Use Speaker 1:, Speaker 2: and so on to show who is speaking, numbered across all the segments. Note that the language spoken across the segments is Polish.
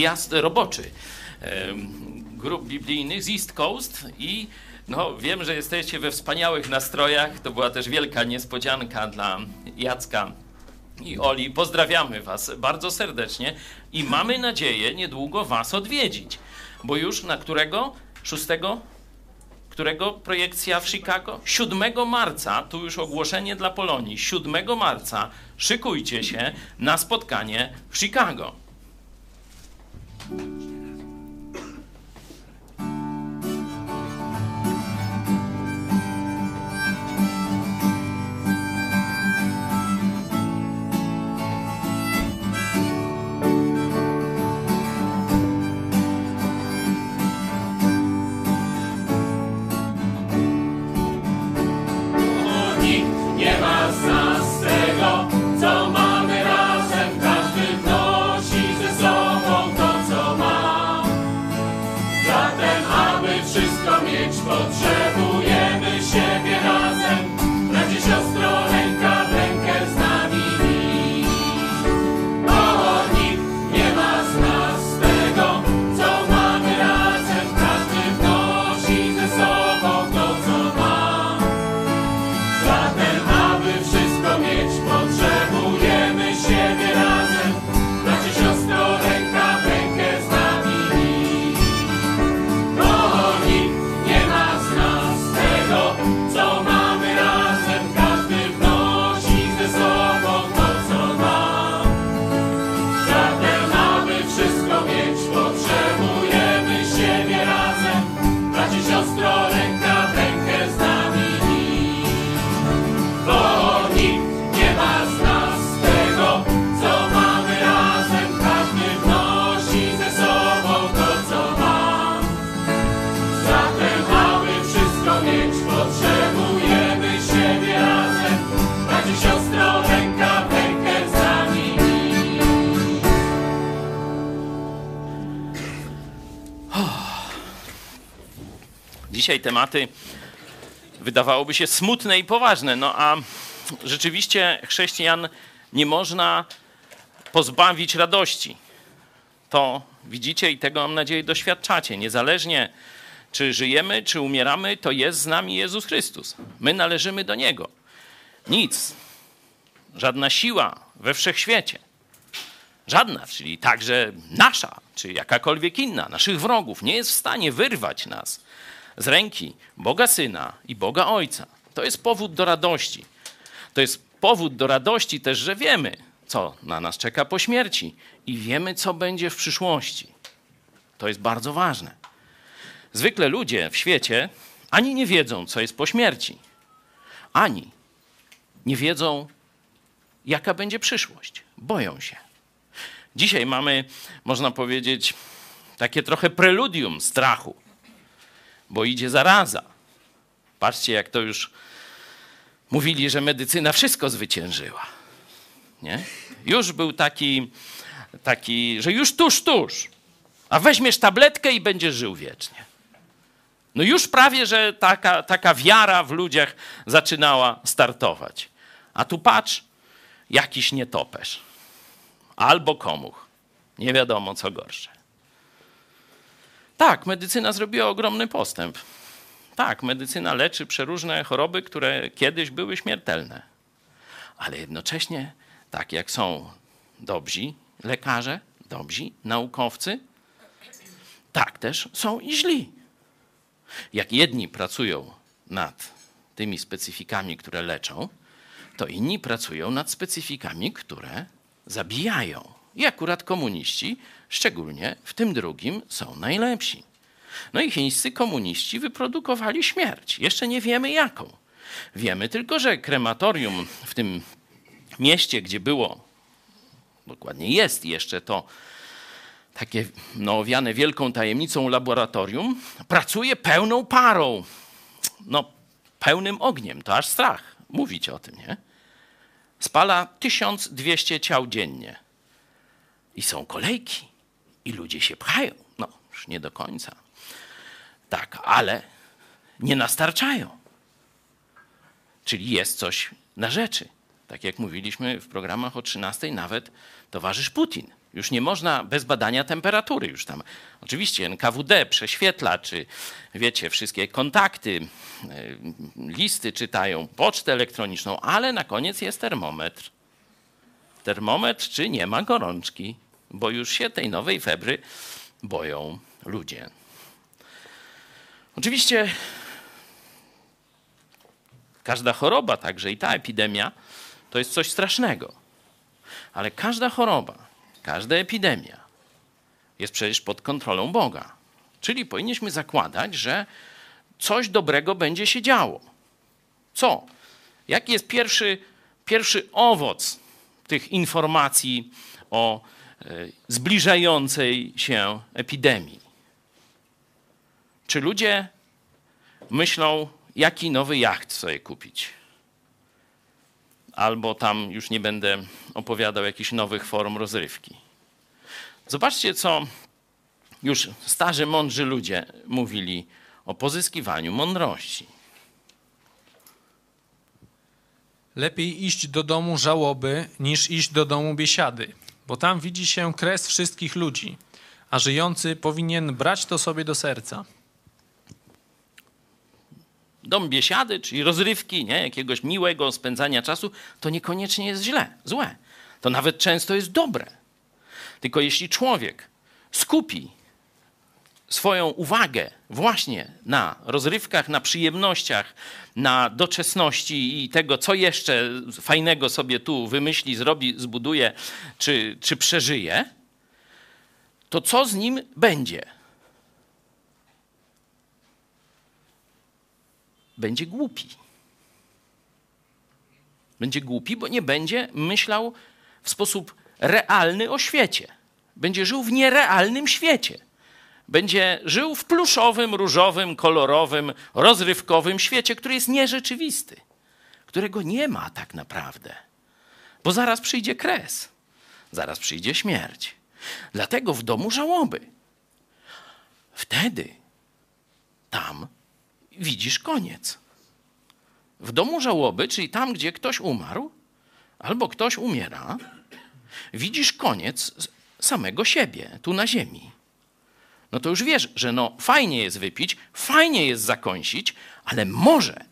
Speaker 1: zjazd
Speaker 2: roboczy grup biblijnych z East Coast i No, wiem, że jesteście we wspaniałych nastrojach. To była też wielka niespodzianka dla Jacka i Oli. Pozdrawiamy Was bardzo serdecznie i mamy nadzieję niedługo Was odwiedzić. Bo już na którego? 6? Którego projekcja w Chicago? 7 marca, tu już ogłoszenie dla Polonii. 7 marca szykujcie się na spotkanie w Chicago.
Speaker 1: Thank you.
Speaker 2: Dzisiaj tematy wydawałoby się smutne i poważne, no a rzeczywiście chrześcijan nie można pozbawić radości. To widzicie i tego mam nadzieję doświadczacie. Niezależnie czy żyjemy, czy umieramy, to jest z nami Jezus Chrystus. My należymy do Niego. Nic, żadna siła we wszechświecie, żadna, czyli także nasza, czy jakakolwiek inna, naszych wrogów, nie jest w stanie wyrwać nas z ręki Boga Syna i Boga Ojca. To jest powód do radości. To jest powód do radości też, że wiemy, co na nas czeka po śmierci i wiemy, co będzie w przyszłości. To jest bardzo ważne. Zwykle ludzie w świecie ani nie wiedzą, co jest po śmierci, ani nie wiedzą, jaka będzie przyszłość. Boją się. Dzisiaj mamy, można powiedzieć, takie trochę preludium strachu, bo idzie zaraza. Patrzcie, jak to już mówili, że medycyna wszystko zwyciężyła. Nie? Już był taki, taki, że już tuż, tuż. A weźmiesz tabletkę i będziesz żył wiecznie. No już prawie, że taka, taka wiara w ludziach zaczynała startować. A tu patrz, jakiś nietoperz. Albo komuch. Nie wiadomo, co gorsze. Tak, medycyna zrobiła ogromny postęp. Tak, medycyna leczy przeróżne choroby, które kiedyś były śmiertelne. Ale jednocześnie, tak jak są dobrzy lekarze, dobrzy naukowcy, tak też są i źli. Jak jedni pracują nad tymi specyfikami, które leczą, to inni pracują nad specyfikami, które zabijają. I akurat komuniści, szczególnie w tym drugim, są najlepsi. No i chińscy komuniści wyprodukowali śmierć. Jeszcze nie wiemy jaką. Wiemy tylko, że krematorium w tym mieście, gdzie było, dokładnie jest jeszcze to takie no, owiane wielką tajemnicą laboratorium, pracuje pełną parą. No, pełnym ogniem, to aż strach mówić o tym, nie? Spala 1200 ciał dziennie. I są kolejki. I ludzie się pchają. No, już nie do końca. Tak, ale nie nastarczają. Czyli jest coś na rzeczy. Tak jak mówiliśmy w programach o 13, nawet towarzysz Putin Już nie można bez badania temperatury. Już tam oczywiście NKWD prześwietla, czy wiecie, wszystkie kontakty, e, listy czytają, pocztę elektroniczną, ale na koniec jest termometr. Termometr, czy nie ma gorączki, bo już się tej nowej febry boją ludzie. Oczywiście każda choroba, także i ta epidemia, to jest coś strasznego. Ale każda choroba, każda epidemia jest przecież pod kontrolą Boga. Czyli powinniśmy zakładać, że coś dobrego będzie się działo. Co? Jaki jest pierwszy, pierwszy owoc tych informacji o zbliżającej się epidemii? Czy ludzie myślą, jaki nowy jacht sobie kupić? Albo tam już nie będę opowiadał jakichś nowych form rozrywki. Zobaczcie, co już starzy, mądrzy ludzie mówili o pozyskiwaniu mądrości.
Speaker 3: Lepiej iść do domu żałoby, niż iść do domu biesiady, bo tam widzi się kres wszystkich ludzi, a żyjący powinien brać to sobie do serca.
Speaker 2: Dom biesiady, czyli rozrywki, nie? jakiegoś miłego spędzania czasu, to niekoniecznie jest źle, złe. To nawet często jest dobre. Tylko jeśli człowiek skupi swoją uwagę właśnie na rozrywkach, na przyjemnościach, na doczesności i tego, co jeszcze fajnego sobie tu wymyśli, zrobi, zbuduje czy, czy przeżyje, to co z nim będzie? Będzie głupi. Będzie głupi, bo nie będzie myślał w sposób realny o świecie. Będzie żył w nierealnym świecie będzie żył w pluszowym, różowym, kolorowym, rozrywkowym świecie, który jest nierzeczywisty, którego nie ma tak naprawdę. Bo zaraz przyjdzie kres, zaraz przyjdzie śmierć. Dlatego w domu żałoby. Wtedy tam widzisz koniec. W domu żałoby, czyli tam, gdzie ktoś umarł albo ktoś umiera, widzisz koniec samego siebie tu na ziemi no to już wiesz, że no fajnie jest wypić, fajnie jest zakąsić, ale może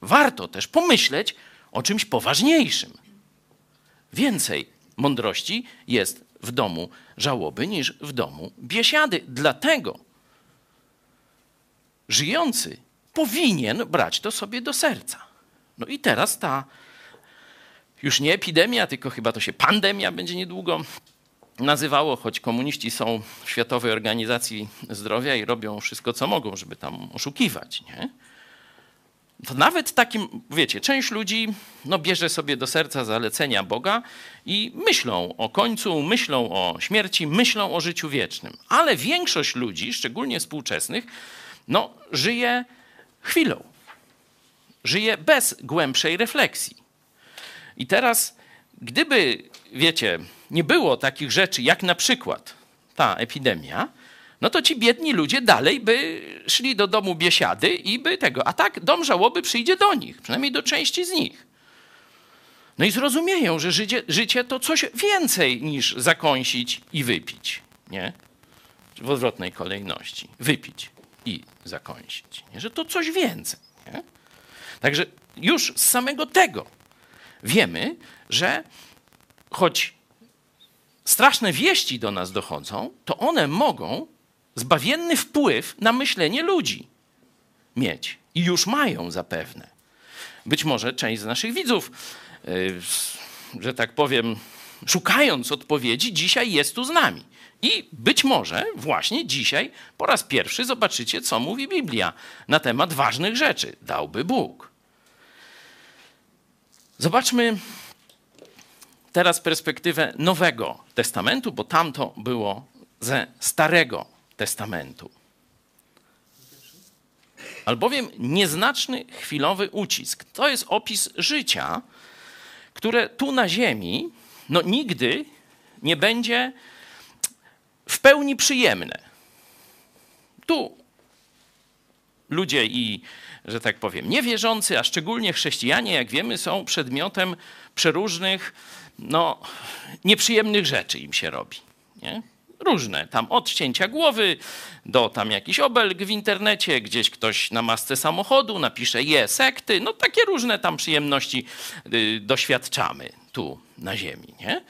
Speaker 2: warto też pomyśleć o czymś poważniejszym. Więcej mądrości jest w domu żałoby niż w domu biesiady. Dlatego żyjący powinien brać to sobie do serca. No i teraz ta już nie epidemia, tylko chyba to się pandemia będzie niedługo nazywało, choć komuniści są w Światowej Organizacji Zdrowia i robią wszystko, co mogą, żeby tam oszukiwać, nie? To nawet takim, wiecie, część ludzi no, bierze sobie do serca zalecenia Boga i myślą o końcu, myślą o śmierci, myślą o życiu wiecznym. Ale większość ludzi, szczególnie współczesnych, no, żyje chwilą. Żyje bez głębszej refleksji. I teraz, gdyby, wiecie, nie było takich rzeczy, jak na przykład ta epidemia, no to ci biedni ludzie dalej by szli do domu biesiady i by tego. A tak dom żałoby przyjdzie do nich, przynajmniej do części z nich. No i zrozumieją, że życie, życie to coś więcej niż zakąsić i wypić, nie? W odwrotnej kolejności. Wypić i zakąsić. Nie? Że to coś więcej. Nie? Także już z samego tego wiemy, że choć straszne wieści do nas dochodzą, to one mogą zbawienny wpływ na myślenie ludzi mieć. I już mają zapewne. Być może część z naszych widzów, yy, że tak powiem, szukając odpowiedzi, dzisiaj jest tu z nami. I być może właśnie dzisiaj po raz pierwszy zobaczycie, co mówi Biblia na temat ważnych rzeczy. Dałby Bóg. Zobaczmy teraz perspektywę Nowego Testamentu, bo tamto było ze Starego Testamentu. Albowiem nieznaczny chwilowy ucisk to jest opis życia, które tu na Ziemi no, nigdy nie będzie w pełni przyjemne. Tu ludzie i, że tak powiem, niewierzący, a szczególnie chrześcijanie, jak wiemy, są przedmiotem przeróżnych no, nieprzyjemnych rzeczy im się robi. Nie? Różne, tam od cięcia głowy do tam jakiś obelg w internecie, gdzieś ktoś na masce samochodu napisze je sekty, no takie różne tam przyjemności y, doświadczamy tu na ziemi, nie?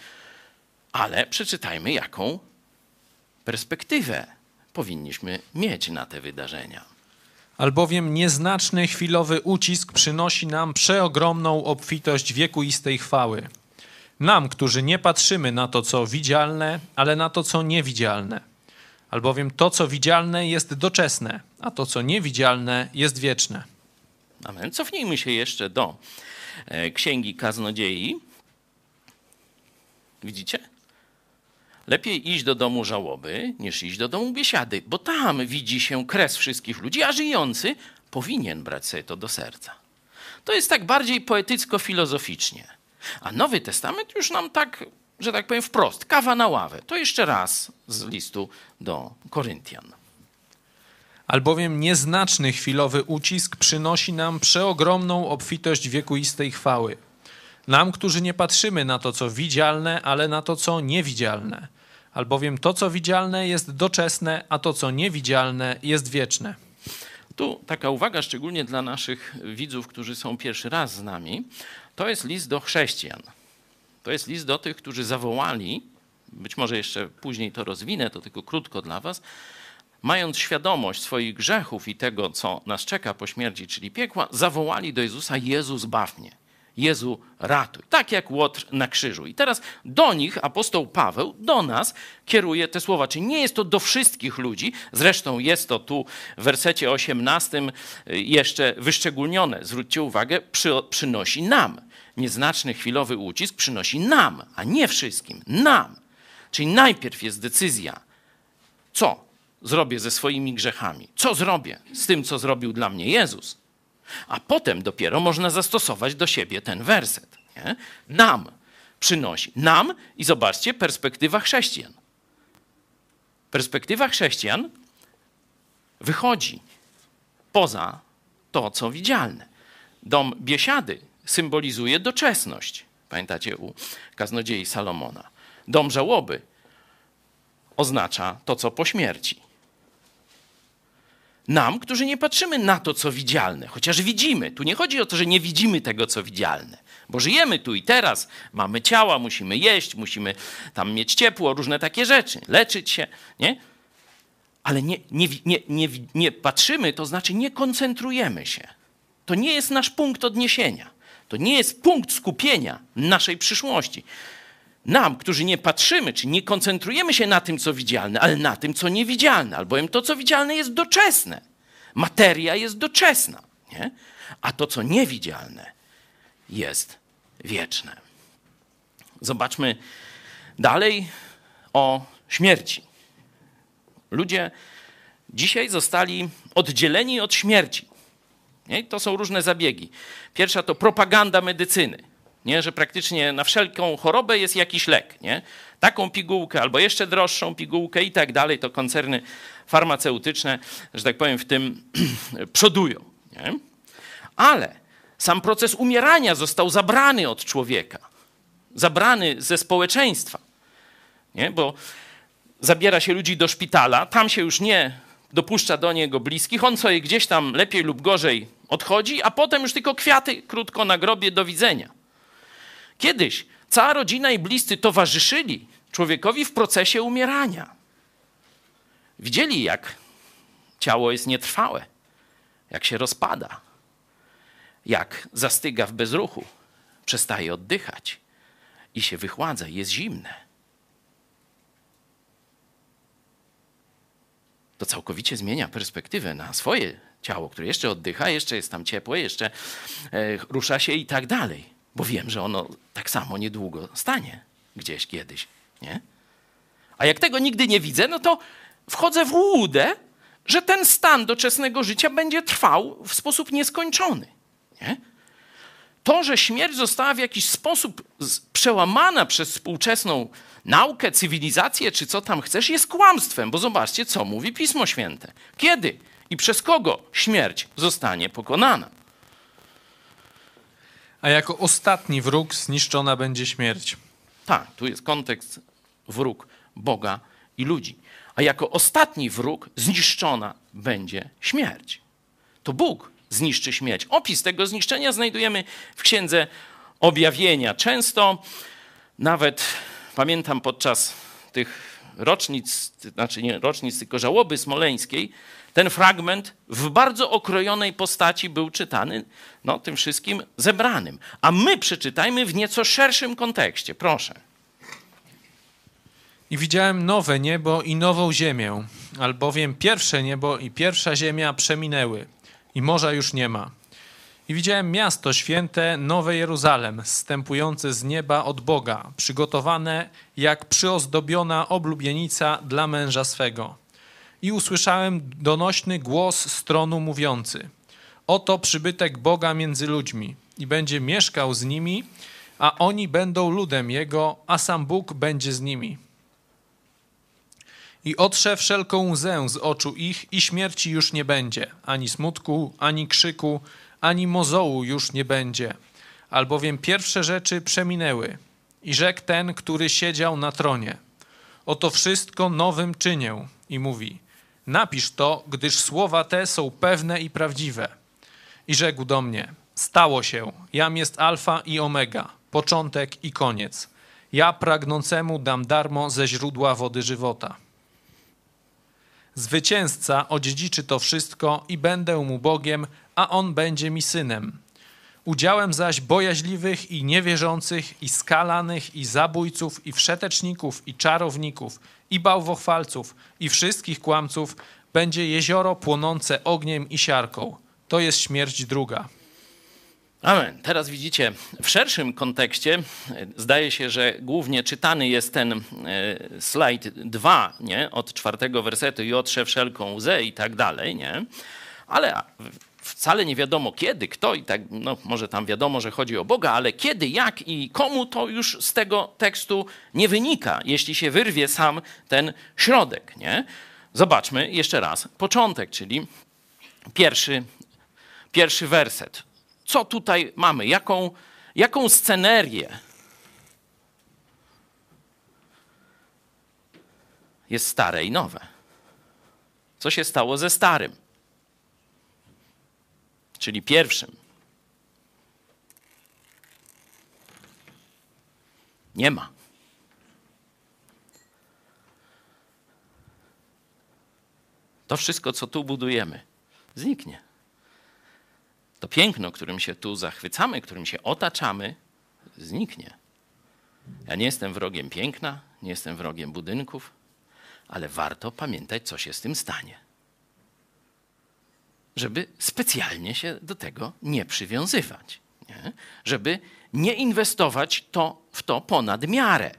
Speaker 2: Ale przeczytajmy, jaką perspektywę powinniśmy mieć na te wydarzenia.
Speaker 3: Albowiem nieznaczny chwilowy ucisk przynosi nam przeogromną obfitość wiekuistej chwały. Nam, którzy nie patrzymy na to, co widzialne, ale na to, co niewidzialne. Albowiem to, co widzialne, jest doczesne, a to, co niewidzialne, jest wieczne.
Speaker 2: Amen. Cofnijmy się jeszcze do e, Księgi Kaznodziei. Widzicie? Lepiej iść do domu żałoby, niż iść do domu biesiady, bo tam widzi się kres wszystkich ludzi, a żyjący powinien brać sobie to do serca. To jest tak bardziej poetycko-filozoficznie. A Nowy Testament już nam tak, że tak powiem wprost, kawa na ławę. To jeszcze raz z listu do Koryntian.
Speaker 3: Albowiem nieznaczny chwilowy ucisk przynosi nam przeogromną obfitość wiekuistej chwały. Nam, którzy nie patrzymy na to, co widzialne, ale na to, co niewidzialne. Albowiem to, co widzialne, jest doczesne, a to, co niewidzialne, jest wieczne.
Speaker 2: Tu taka uwaga, szczególnie dla naszych widzów, którzy są pierwszy raz z nami. To jest list do chrześcijan. To jest list do tych, którzy zawołali, być może jeszcze później to rozwinę, to tylko krótko dla Was, mając świadomość swoich grzechów i tego, co nas czeka po śmierci, czyli piekła, zawołali do Jezusa: Jezu, zbaw mnie. Jezu, ratuj. Tak jak Łotr na krzyżu. I teraz do nich apostoł Paweł, do nas kieruje te słowa. Czyli nie jest to do wszystkich ludzi, zresztą jest to tu w wersecie 18 jeszcze wyszczególnione. Zwróćcie uwagę, przy, przynosi nam. Nieznaczny chwilowy ucisk przynosi nam, a nie wszystkim. Nam. Czyli najpierw jest decyzja, co zrobię ze swoimi grzechami, co zrobię z tym, co zrobił dla mnie Jezus a potem dopiero można zastosować do siebie ten werset. Nie? Nam przynosi. Nam i zobaczcie, perspektywa chrześcijan. Perspektywa chrześcijan wychodzi poza to, co widzialne. Dom biesiady symbolizuje doczesność. Pamiętacie u kaznodziei Salomona. Dom żałoby oznacza to, co po śmierci. Nam, którzy nie patrzymy na to, co widzialne, chociaż widzimy. Tu nie chodzi o to, że nie widzimy tego, co widzialne, bo żyjemy tu i teraz, mamy ciała, musimy jeść, musimy tam mieć ciepło, różne takie rzeczy, leczyć się, nie? Ale nie, nie, nie, nie, nie patrzymy, to znaczy nie koncentrujemy się. To nie jest nasz punkt odniesienia. To nie jest punkt skupienia naszej przyszłości nam, którzy nie patrzymy, czy nie koncentrujemy się na tym, co widzialne, ale na tym, co niewidzialne, albowiem to, co widzialne, jest doczesne. Materia jest doczesna, nie? a to, co niewidzialne, jest wieczne. Zobaczmy dalej o śmierci. Ludzie dzisiaj zostali oddzieleni od śmierci. Nie? To są różne zabiegi. Pierwsza to propaganda medycyny nie? że praktycznie na wszelką chorobę jest jakiś lek. Nie? Taką pigułkę albo jeszcze droższą pigułkę i tak dalej, to koncerny farmaceutyczne, że tak powiem, w tym przodują. Nie? Ale sam proces umierania został zabrany od człowieka, zabrany ze społeczeństwa. Nie? Bo zabiera się ludzi do szpitala, tam się już nie dopuszcza do niego bliskich, on sobie gdzieś tam lepiej lub gorzej odchodzi, a potem już tylko kwiaty krótko na grobie, do widzenia. Kiedyś cała rodzina i bliscy towarzyszyli człowiekowi w procesie umierania. Widzieli, jak ciało jest nietrwałe, jak się rozpada, jak zastyga w bezruchu, przestaje oddychać i się wychładza, jest zimne. To całkowicie zmienia perspektywę na swoje ciało, które jeszcze oddycha, jeszcze jest tam ciepłe, jeszcze e, rusza się i tak dalej bo wiem, że ono tak samo niedługo stanie gdzieś kiedyś, nie? A jak tego nigdy nie widzę, no to wchodzę w łudę, że ten stan doczesnego życia będzie trwał w sposób nieskończony, nie? To, że śmierć została w jakiś sposób przełamana przez współczesną naukę, cywilizację, czy co tam chcesz, jest kłamstwem, bo zobaczcie, co mówi Pismo Święte. Kiedy i przez kogo śmierć zostanie pokonana?
Speaker 3: A jako ostatni wróg zniszczona będzie śmierć.
Speaker 2: Tak, tu jest kontekst wróg Boga i ludzi. A jako ostatni wróg zniszczona będzie śmierć. To Bóg zniszczy śmierć. Opis tego zniszczenia znajdujemy w Księdze Objawienia. Często nawet pamiętam podczas tych rocznic, znaczy nie rocznic, tylko żałoby smoleńskiej, ten fragment w bardzo okrojonej postaci był czytany no, tym wszystkim zebranym. A my przeczytajmy w nieco szerszym kontekście. Proszę.
Speaker 3: I widziałem nowe niebo i nową ziemię, albowiem pierwsze niebo i pierwsza ziemia przeminęły i morza już nie ma. I widziałem miasto święte, Nowe Jeruzalem, zstępujące z nieba od Boga, przygotowane jak przyozdobiona oblubienica dla męża swego. I usłyszałem donośny głos z tronu mówiący: Oto przybytek Boga między ludźmi i będzie mieszkał z nimi, a oni będą ludem Jego, a sam Bóg będzie z nimi. I otrze wszelką łzę z oczu ich i śmierci już nie będzie, ani smutku, ani krzyku, ani mozołu już nie będzie, albowiem pierwsze rzeczy przeminęły. I rzekł ten, który siedział na tronie: Oto wszystko nowym czynię. I mówi: Napisz to, gdyż słowa te są pewne i prawdziwe. I rzekł do mnie: Stało się, jam jest Alfa i Omega, początek i koniec. Ja pragnącemu dam darmo ze źródła wody żywota. Zwycięzca odziedziczy to wszystko i będę mu Bogiem, a on będzie mi synem. Udziałem zaś bojaźliwych i niewierzących, i skalanych, i zabójców, i wszeteczników, i czarowników, i bałwochwalców, i wszystkich kłamców będzie jezioro płonące ogniem i siarką. To jest śmierć druga.
Speaker 2: Amen. Teraz widzicie, w szerszym kontekście e, zdaje się, że głównie czytany jest ten e, slajd 2, nie? od czwartego wersetu i otrze wszelką łzę i tak dalej, nie? Ale wcale nie wiadomo kiedy, kto i tak, no może tam wiadomo, że chodzi o Boga, ale kiedy, jak i komu to już z tego tekstu nie wynika, jeśli się wyrwie sam ten środek, nie? Zobaczmy jeszcze raz początek, czyli pierwszy, pierwszy werset. Co tutaj mamy? Jaką, jaką scenerię? Jest stare i nowe. Co się stało ze starym? Czyli pierwszym. Nie ma. To wszystko, co tu budujemy, zniknie. To piękno, którym się tu zachwycamy, którym się otaczamy, zniknie. Ja nie jestem wrogiem piękna, nie jestem wrogiem budynków, ale warto pamiętać, co się z tym stanie żeby specjalnie się do tego nie przywiązywać, nie? żeby nie inwestować to, w to ponad miarę,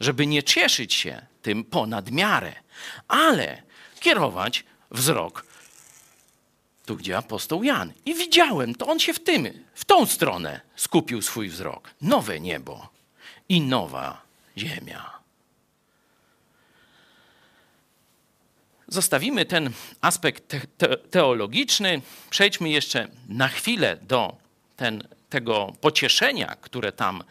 Speaker 2: żeby nie cieszyć się tym ponad miarę, ale kierować wzrok tu, gdzie apostoł Jan. I widziałem, to on się w tym, w tą stronę skupił swój wzrok. Nowe niebo i nowa ziemia. Zostawimy ten aspekt te te teologiczny, przejdźmy jeszcze na chwilę do ten, tego pocieszenia, które tam,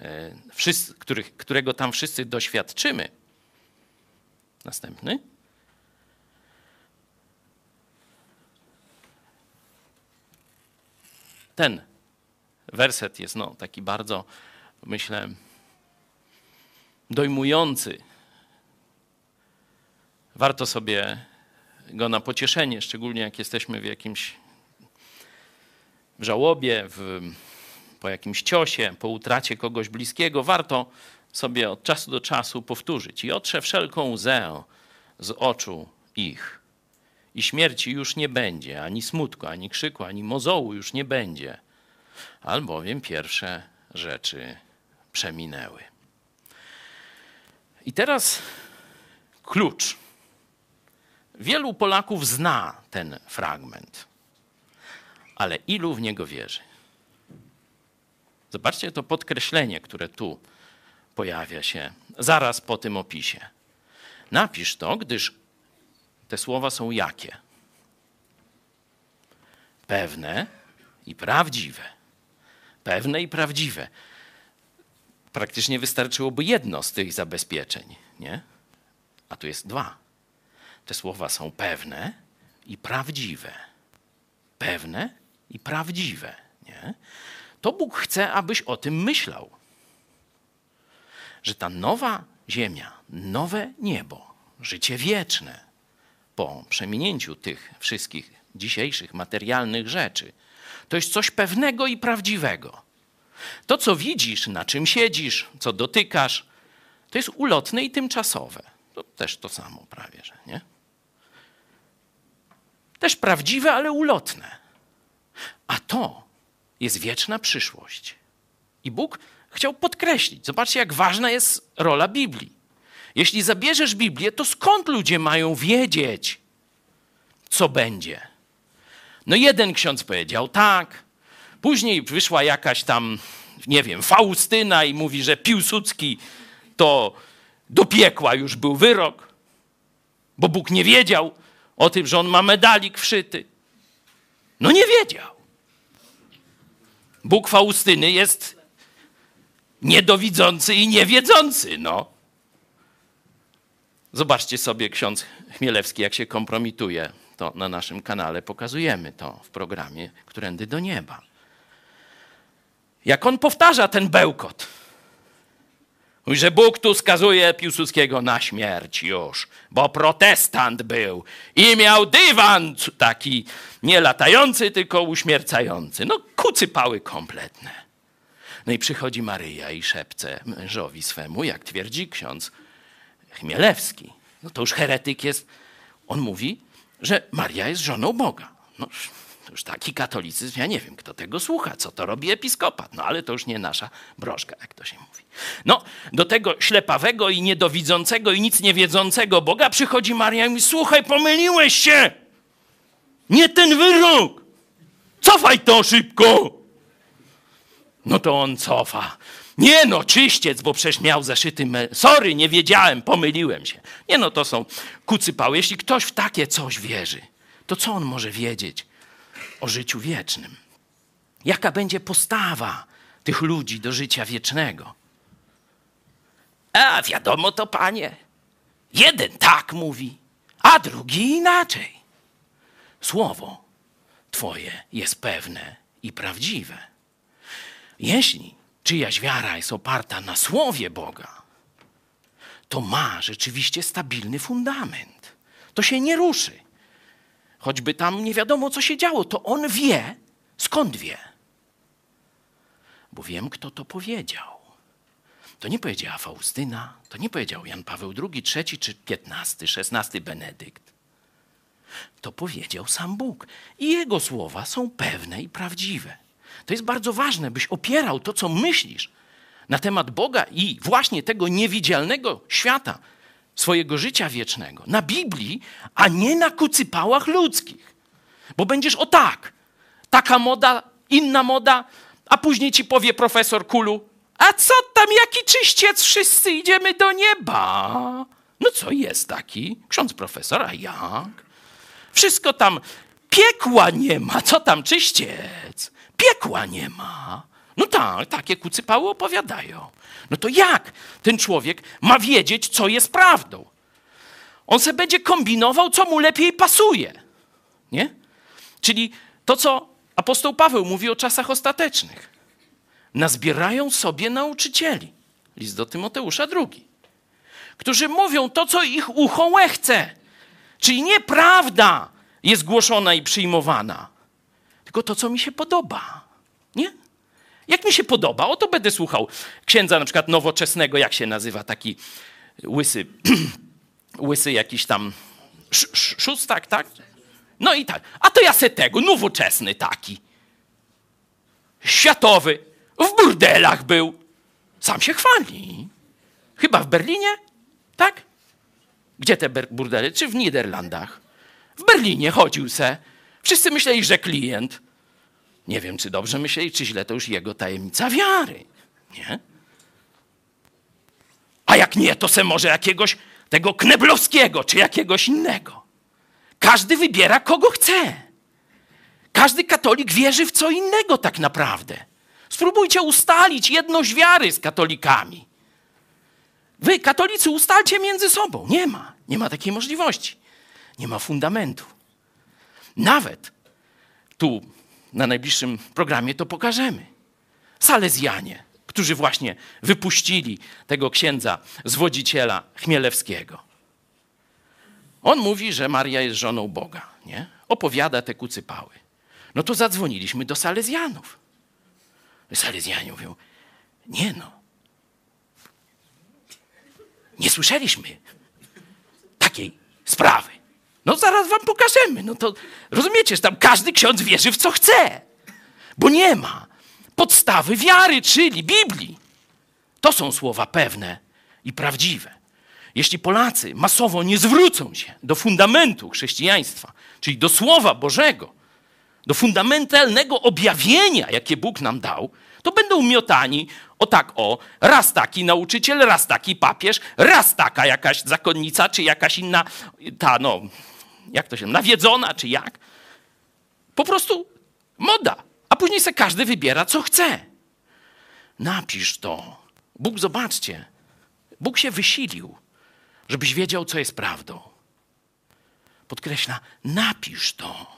Speaker 2: e, wszyscy, których, którego tam wszyscy doświadczymy. Następny. Ten werset jest no, taki bardzo, myślę, dojmujący warto sobie go na pocieszenie, szczególnie jak jesteśmy w jakimś w żałobie, w, po jakimś ciosie, po utracie kogoś bliskiego, warto sobie od czasu do czasu powtórzyć. I otrze wszelką łzę z oczu ich. I śmierci już nie będzie, ani smutku, ani krzyku, ani mozołu już nie będzie, albowiem pierwsze rzeczy przeminęły. I teraz klucz Wielu Polaków zna ten fragment, ale ilu w niego wierzy? Zobaczcie to podkreślenie, które tu pojawia się zaraz po tym opisie. Napisz to, gdyż te słowa są jakie? Pewne i prawdziwe. Pewne i prawdziwe. praktycznie wystarczyłoby jedno z tych zabezpieczeń, nie? A tu jest dwa. Te słowa są pewne i prawdziwe. Pewne i prawdziwe, nie? To Bóg chce, abyś o tym myślał. Że ta nowa ziemia, nowe niebo, życie wieczne, po przeminięciu tych wszystkich dzisiejszych materialnych rzeczy, to jest coś pewnego i prawdziwego. To, co widzisz, na czym siedzisz, co dotykasz, to jest ulotne i tymczasowe. To też to samo prawie, że nie? Też prawdziwe, ale ulotne. A to jest wieczna przyszłość. I Bóg chciał podkreślić. Zobaczcie, jak ważna jest rola Biblii. Jeśli zabierzesz Biblię, to skąd ludzie mają wiedzieć, co będzie? No jeden ksiądz powiedział tak, później wyszła jakaś tam, nie wiem, Faustyna i mówi, że Piłsudski to do piekła już był wyrok, bo Bóg nie wiedział o tym, że on ma medalik wszyty. No nie wiedział. Bóg Faustyny jest niedowidzący i niewiedzący, no. Zobaczcie sobie ksiądz Chmielewski, jak się kompromituje. To na naszym kanale pokazujemy to w programie Którędy do nieba. Jak on powtarza ten bełkot. Mówi, że Bóg tu skazuje Piłsudskiego na śmierć już, bo protestant był i miał dywan taki nie latający, tylko uśmiercający. No kucypały kompletne. No i przychodzi Maryja i szepce mężowi swemu, jak twierdzi ksiądz Chmielewski. No to już heretyk jest. On mówi, że Maria jest żoną Boga. No, już taki katolicyzm, ja nie wiem, kto tego słucha, co to robi episkopat. No ale to już nie nasza broszka, jak to się mówi. No, do tego ślepawego i niedowidzącego i nic niewiedzącego Boga przychodzi Maria i mówi, słuchaj, pomyliłeś się! Nie ten wyrok! Cofaj to szybko! No to on cofa. Nie no, czyściec, bo przecież miał zaszyty... Me... Sorry, nie wiedziałem, pomyliłem się. Nie no, to są kucypały. Jeśli ktoś w takie coś wierzy, to co on może wiedzieć o życiu wiecznym? Jaka będzie postawa tych ludzi do życia wiecznego? A wiadomo to, panie. Jeden tak mówi, a drugi inaczej. Słowo Twoje jest pewne i prawdziwe. Jeśli czyjaś wiara jest oparta na słowie Boga, to ma rzeczywiście stabilny fundament. To się nie ruszy. Choćby tam nie wiadomo, co się działo, to on wie. Skąd wie? Bo wiem, kto to powiedział. To nie powiedziała Faustyna, to nie powiedział Jan Paweł II, III czy XV, XVI Benedykt. To powiedział sam Bóg. I jego słowa są pewne i prawdziwe. To jest bardzo ważne, byś opierał to, co myślisz na temat Boga i właśnie tego niewidzialnego świata, swojego życia wiecznego, na Biblii, a nie na kucypałach ludzkich. Bo będziesz o tak, taka moda, inna moda, a później ci powie profesor Kulu, a co tam, jaki czyściec, wszyscy idziemy do nieba. No co jest taki? Ksiądz profesor, a jak? Wszystko tam, piekła nie ma, co tam czyściec? Piekła nie ma. No tak, takie kucypały opowiadają. No to jak ten człowiek ma wiedzieć, co jest prawdą? On se będzie kombinował, co mu lepiej pasuje. Nie? Czyli to, co apostoł Paweł mówi o czasach ostatecznych. Nazbierają sobie nauczycieli. List do Tymoteusza drugi. Którzy mówią to, co ich ucho chce. Czyli nieprawda jest głoszona i przyjmowana, tylko to, co mi się podoba. Nie? Jak mi się podoba, o to będę słuchał księdza na przykład nowoczesnego, jak się nazywa taki łysy, łysy jakiś tam sz, szóstak, tak? No i tak. A to ja se tego, nowoczesny taki. Światowy. W burdelach był. Sam się chwali. Chyba w Berlinie, tak? Gdzie te burdele? Czy w Niderlandach? W Berlinie chodził se. Wszyscy myśleli, że klient. Nie wiem, czy dobrze myśleli, czy źle, to już jego tajemnica wiary. Nie? A jak nie, to se może jakiegoś tego Kneblowskiego, czy jakiegoś innego. Każdy wybiera, kogo chce. Każdy katolik wierzy w co innego tak naprawdę. Spróbujcie ustalić jedność wiary z katolikami. Wy, katolicy, ustalcie między sobą. Nie ma. Nie ma takiej możliwości. Nie ma fundamentu. Nawet tu na najbliższym programie to pokażemy. Salezjanie, którzy właśnie wypuścili tego księdza zwodziciela Chmielewskiego. On mówi, że Maria jest żoną Boga, nie? Opowiada te kucypały. No to zadzwoniliśmy do Salezjanów. Salezjanie mówią, nie no, nie słyszeliśmy takiej sprawy. No zaraz wam pokażemy. No to rozumiecie, że tam każdy ksiądz wierzy w co chce, bo nie ma podstawy wiary, czyli Biblii. To są słowa pewne i prawdziwe. Jeśli Polacy masowo nie zwrócą się do fundamentu chrześcijaństwa, czyli do Słowa Bożego, do fundamentalnego objawienia, jakie Bóg nam dał, to będą miotani o tak o, raz taki nauczyciel, raz taki papież, raz taka jakaś zakonnica, czy jakaś inna, ta no, jak to się, nawiedzona, czy jak. Po prostu moda. A później se każdy wybiera, co chce. Napisz to. Bóg, zobaczcie, Bóg się wysilił, żebyś wiedział, co jest prawdą. Podkreśla, napisz to.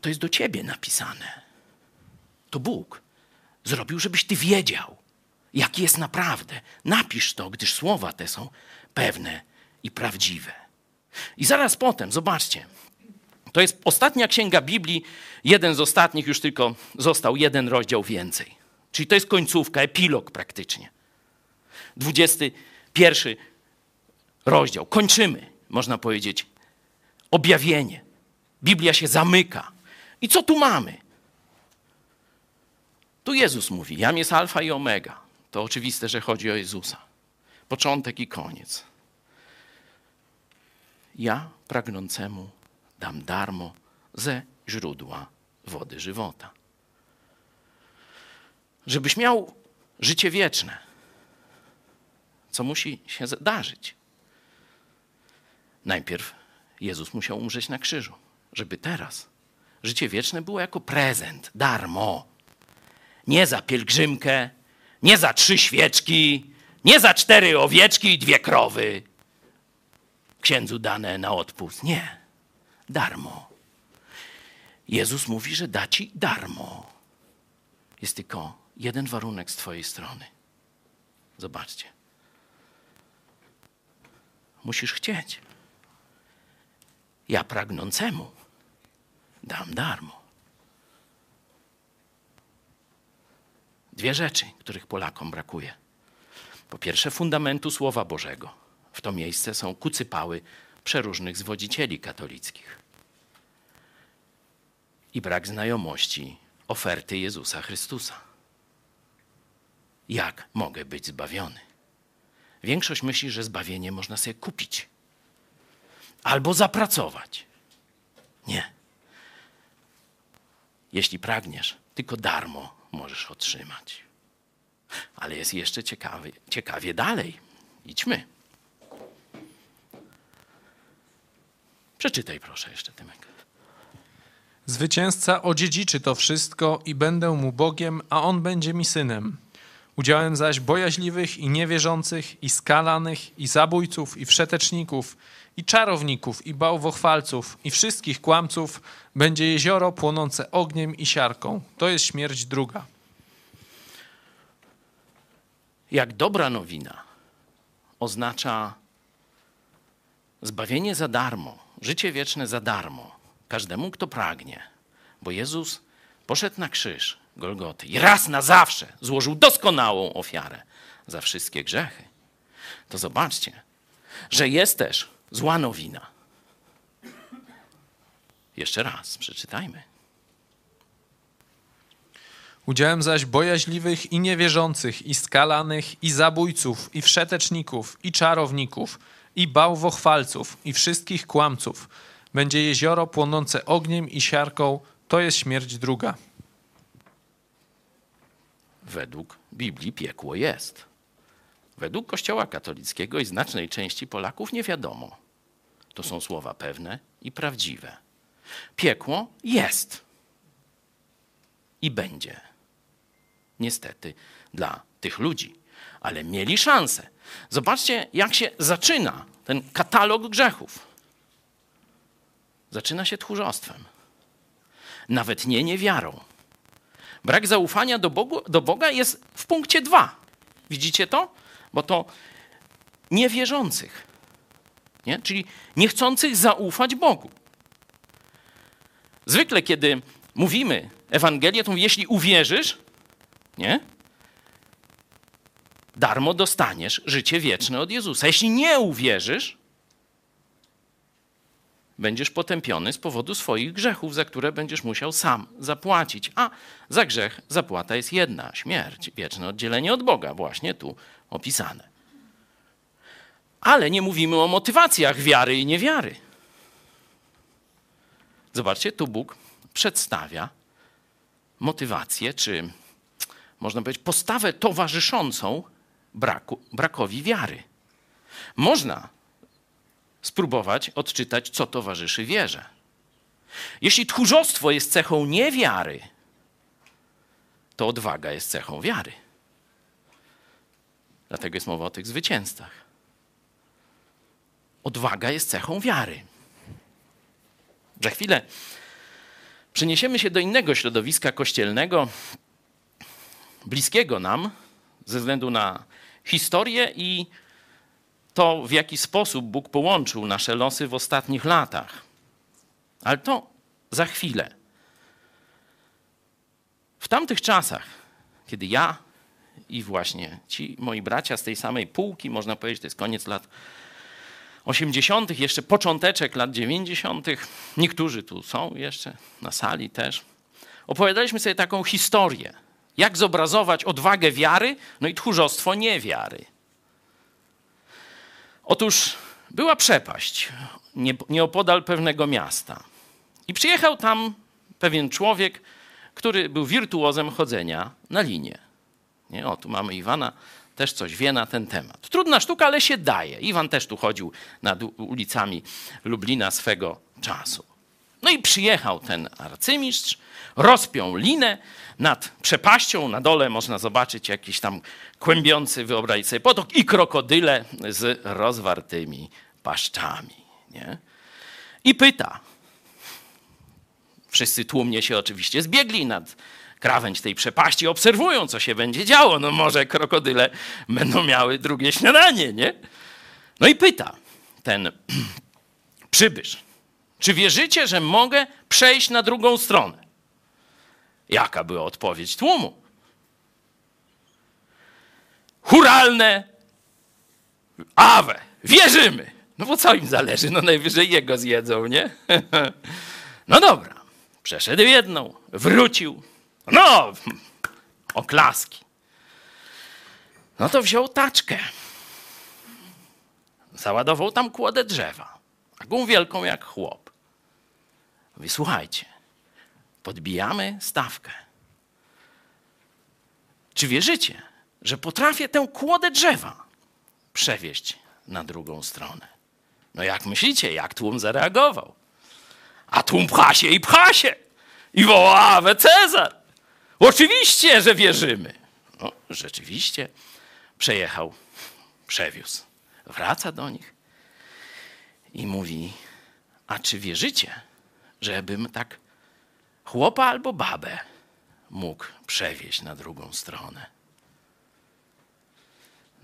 Speaker 2: To jest do ciebie napisane. To Bóg zrobił, żebyś ty wiedział, jaki jest naprawdę. Napisz to, gdyż słowa te są pewne i prawdziwe. I zaraz potem, zobaczcie, to jest ostatnia księga Biblii, jeden z ostatnich, już tylko został jeden rozdział więcej. Czyli to jest końcówka, epilog praktycznie. 21 rozdział. Kończymy, można powiedzieć, objawienie. Biblia się zamyka. I co tu mamy? Tu Jezus mówi: Jam jest Alfa i Omega. To oczywiste, że chodzi o Jezusa. Początek i koniec. Ja pragnącemu dam darmo ze źródła wody żywota. Żebyś miał życie wieczne, co musi się zdarzyć. Najpierw Jezus musiał umrzeć na krzyżu, żeby teraz życie wieczne było jako prezent, darmo. Nie za pielgrzymkę, nie za trzy świeczki, nie za cztery owieczki i dwie krowy. Księdzu dane na odpust. Nie, darmo. Jezus mówi, że da ci darmo. Jest tylko jeden warunek z Twojej strony. Zobaczcie. Musisz chcieć. Ja pragnącemu dam darmo. Dwie rzeczy, których Polakom brakuje. Po pierwsze, fundamentu Słowa Bożego. W to miejsce są kucypały przeróżnych zwodzicieli katolickich. I brak znajomości oferty Jezusa Chrystusa. Jak mogę być zbawiony? Większość myśli, że zbawienie można sobie kupić albo zapracować. Nie. Jeśli pragniesz, tylko darmo możesz otrzymać. Ale jest jeszcze ciekawie, ciekawie dalej. Idźmy. Przeczytaj proszę jeszcze, Tymek.
Speaker 3: Zwycięzca odziedziczy to wszystko i będę mu Bogiem, a on będzie mi synem. Udziałem zaś bojaźliwych i niewierzących, i skalanych, i zabójców, i wszeteczników, i czarowników, i bałwochwalców, i wszystkich kłamców będzie jezioro płonące ogniem i siarką. To jest śmierć druga.
Speaker 2: Jak dobra nowina oznacza zbawienie za darmo, życie wieczne za darmo, każdemu, kto pragnie, bo Jezus poszedł na krzyż Golgoty i raz na zawsze złożył doskonałą ofiarę za wszystkie grzechy. To zobaczcie, że jest też zła nowina. Jeszcze raz przeczytajmy.
Speaker 3: Udziałem zaś bojaźliwych i niewierzących, i skalanych, i zabójców, i wszeteczników, i czarowników, i bałwochwalców, i wszystkich kłamców będzie jezioro płonące ogniem i siarką, to jest śmierć druga.
Speaker 2: Według Biblii piekło jest. Według Kościoła katolickiego i znacznej części Polaków nie wiadomo. To są słowa pewne i prawdziwe. Piekło jest. i będzie. Niestety dla tych ludzi. Ale mieli szansę. Zobaczcie, jak się zaczyna ten katalog grzechów. Zaczyna się tchórzostwem. Nawet nie niewiarą. Brak zaufania do, Bogu, do Boga jest w punkcie dwa. Widzicie to? Bo to niewierzących, nie? czyli niechcących zaufać Bogu. Zwykle, kiedy mówimy Ewangelię, to jeśli uwierzysz, nie? Darmo dostaniesz życie wieczne od Jezusa. Jeśli nie uwierzysz, będziesz potępiony z powodu swoich grzechów, za które będziesz musiał sam zapłacić. A za grzech zapłata jest jedna śmierć, wieczne oddzielenie od Boga, właśnie tu opisane. Ale nie mówimy o motywacjach wiary i niewiary. Zobaczcie, tu Bóg przedstawia motywację, czy można powiedzieć postawę towarzyszącą braku, brakowi wiary. Można spróbować odczytać, co towarzyszy wierze. Jeśli tchórzostwo jest cechą niewiary, to odwaga jest cechą wiary. Dlatego jest mowa o tych zwycięzcach. Odwaga jest cechą wiary. Za chwilę przeniesiemy się do innego środowiska kościelnego, bliskiego nam, ze względu na historię i to, w jaki sposób Bóg połączył nasze losy w ostatnich latach. Ale to za chwilę. W tamtych czasach, kiedy ja i właśnie ci moi bracia z tej samej półki, można powiedzieć, to jest koniec lat 80., jeszcze począteczek lat 90., niektórzy tu są jeszcze na sali też, opowiadaliśmy sobie taką historię, jak zobrazować odwagę wiary, no i tchórzostwo niewiary. Otóż była przepaść nieopodal pewnego miasta. I przyjechał tam pewien człowiek, który był wirtuozem chodzenia na linie. Nie? O, tu mamy Iwana, też coś wie na ten temat. Trudna sztuka, ale się daje. Iwan też tu chodził nad ulicami Lublina swego czasu. No i przyjechał ten arcymistrz, rozpiął linę nad przepaścią. Na dole można zobaczyć jakiś tam kłębiący, wyobrazić sobie potok i krokodyle z rozwartymi paszczami. Nie? I pyta. Wszyscy tłumnie się oczywiście zbiegli nad krawędź tej przepaści, obserwują, co się będzie działo. No może krokodyle będą miały drugie śniadanie, nie? No i pyta ten przybysz, czy wierzycie, że mogę przejść na drugą stronę? Jaka była odpowiedź tłumu? Huralne awe, wierzymy. No bo co im zależy? No najwyżej jego zjedzą, nie? No dobra, przeszedł jedną, wrócił. No, oklaski. No to wziął taczkę. Załadował tam kłodę drzewa. Taką wielką jak chłop. Mówi, słuchajcie, podbijamy stawkę. Czy wierzycie, że potrafię tę kłodę drzewa przewieźć na drugą stronę? No jak myślicie, jak tłum zareagował? A tłum pcha się i pcha się. I woła, Awe Cezar. Oczywiście, że wierzymy. No, rzeczywiście przejechał, przewiózł. Wraca do nich i mówi, a czy wierzycie, żebym tak chłopa albo babę mógł przewieźć na drugą stronę?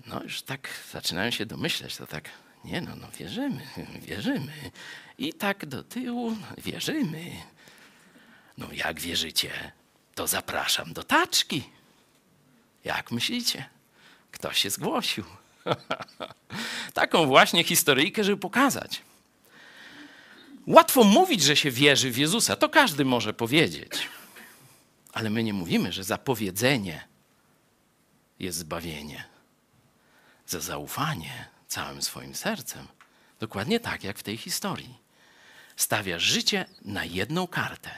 Speaker 2: No już tak zaczynają się domyśleć, to tak, nie no, no wierzymy, wierzymy. I tak do tyłu wierzymy. No jak wierzycie, to zapraszam do taczki. Jak myślicie? Kto się zgłosił? Taką właśnie historyjkę, żeby pokazać. Łatwo mówić, że się wierzy w Jezusa, to każdy może powiedzieć. Ale my nie mówimy, że za powiedzenie jest zbawienie. Za zaufanie całym swoim sercem. Dokładnie tak jak w tej historii. Stawiasz życie na jedną kartę.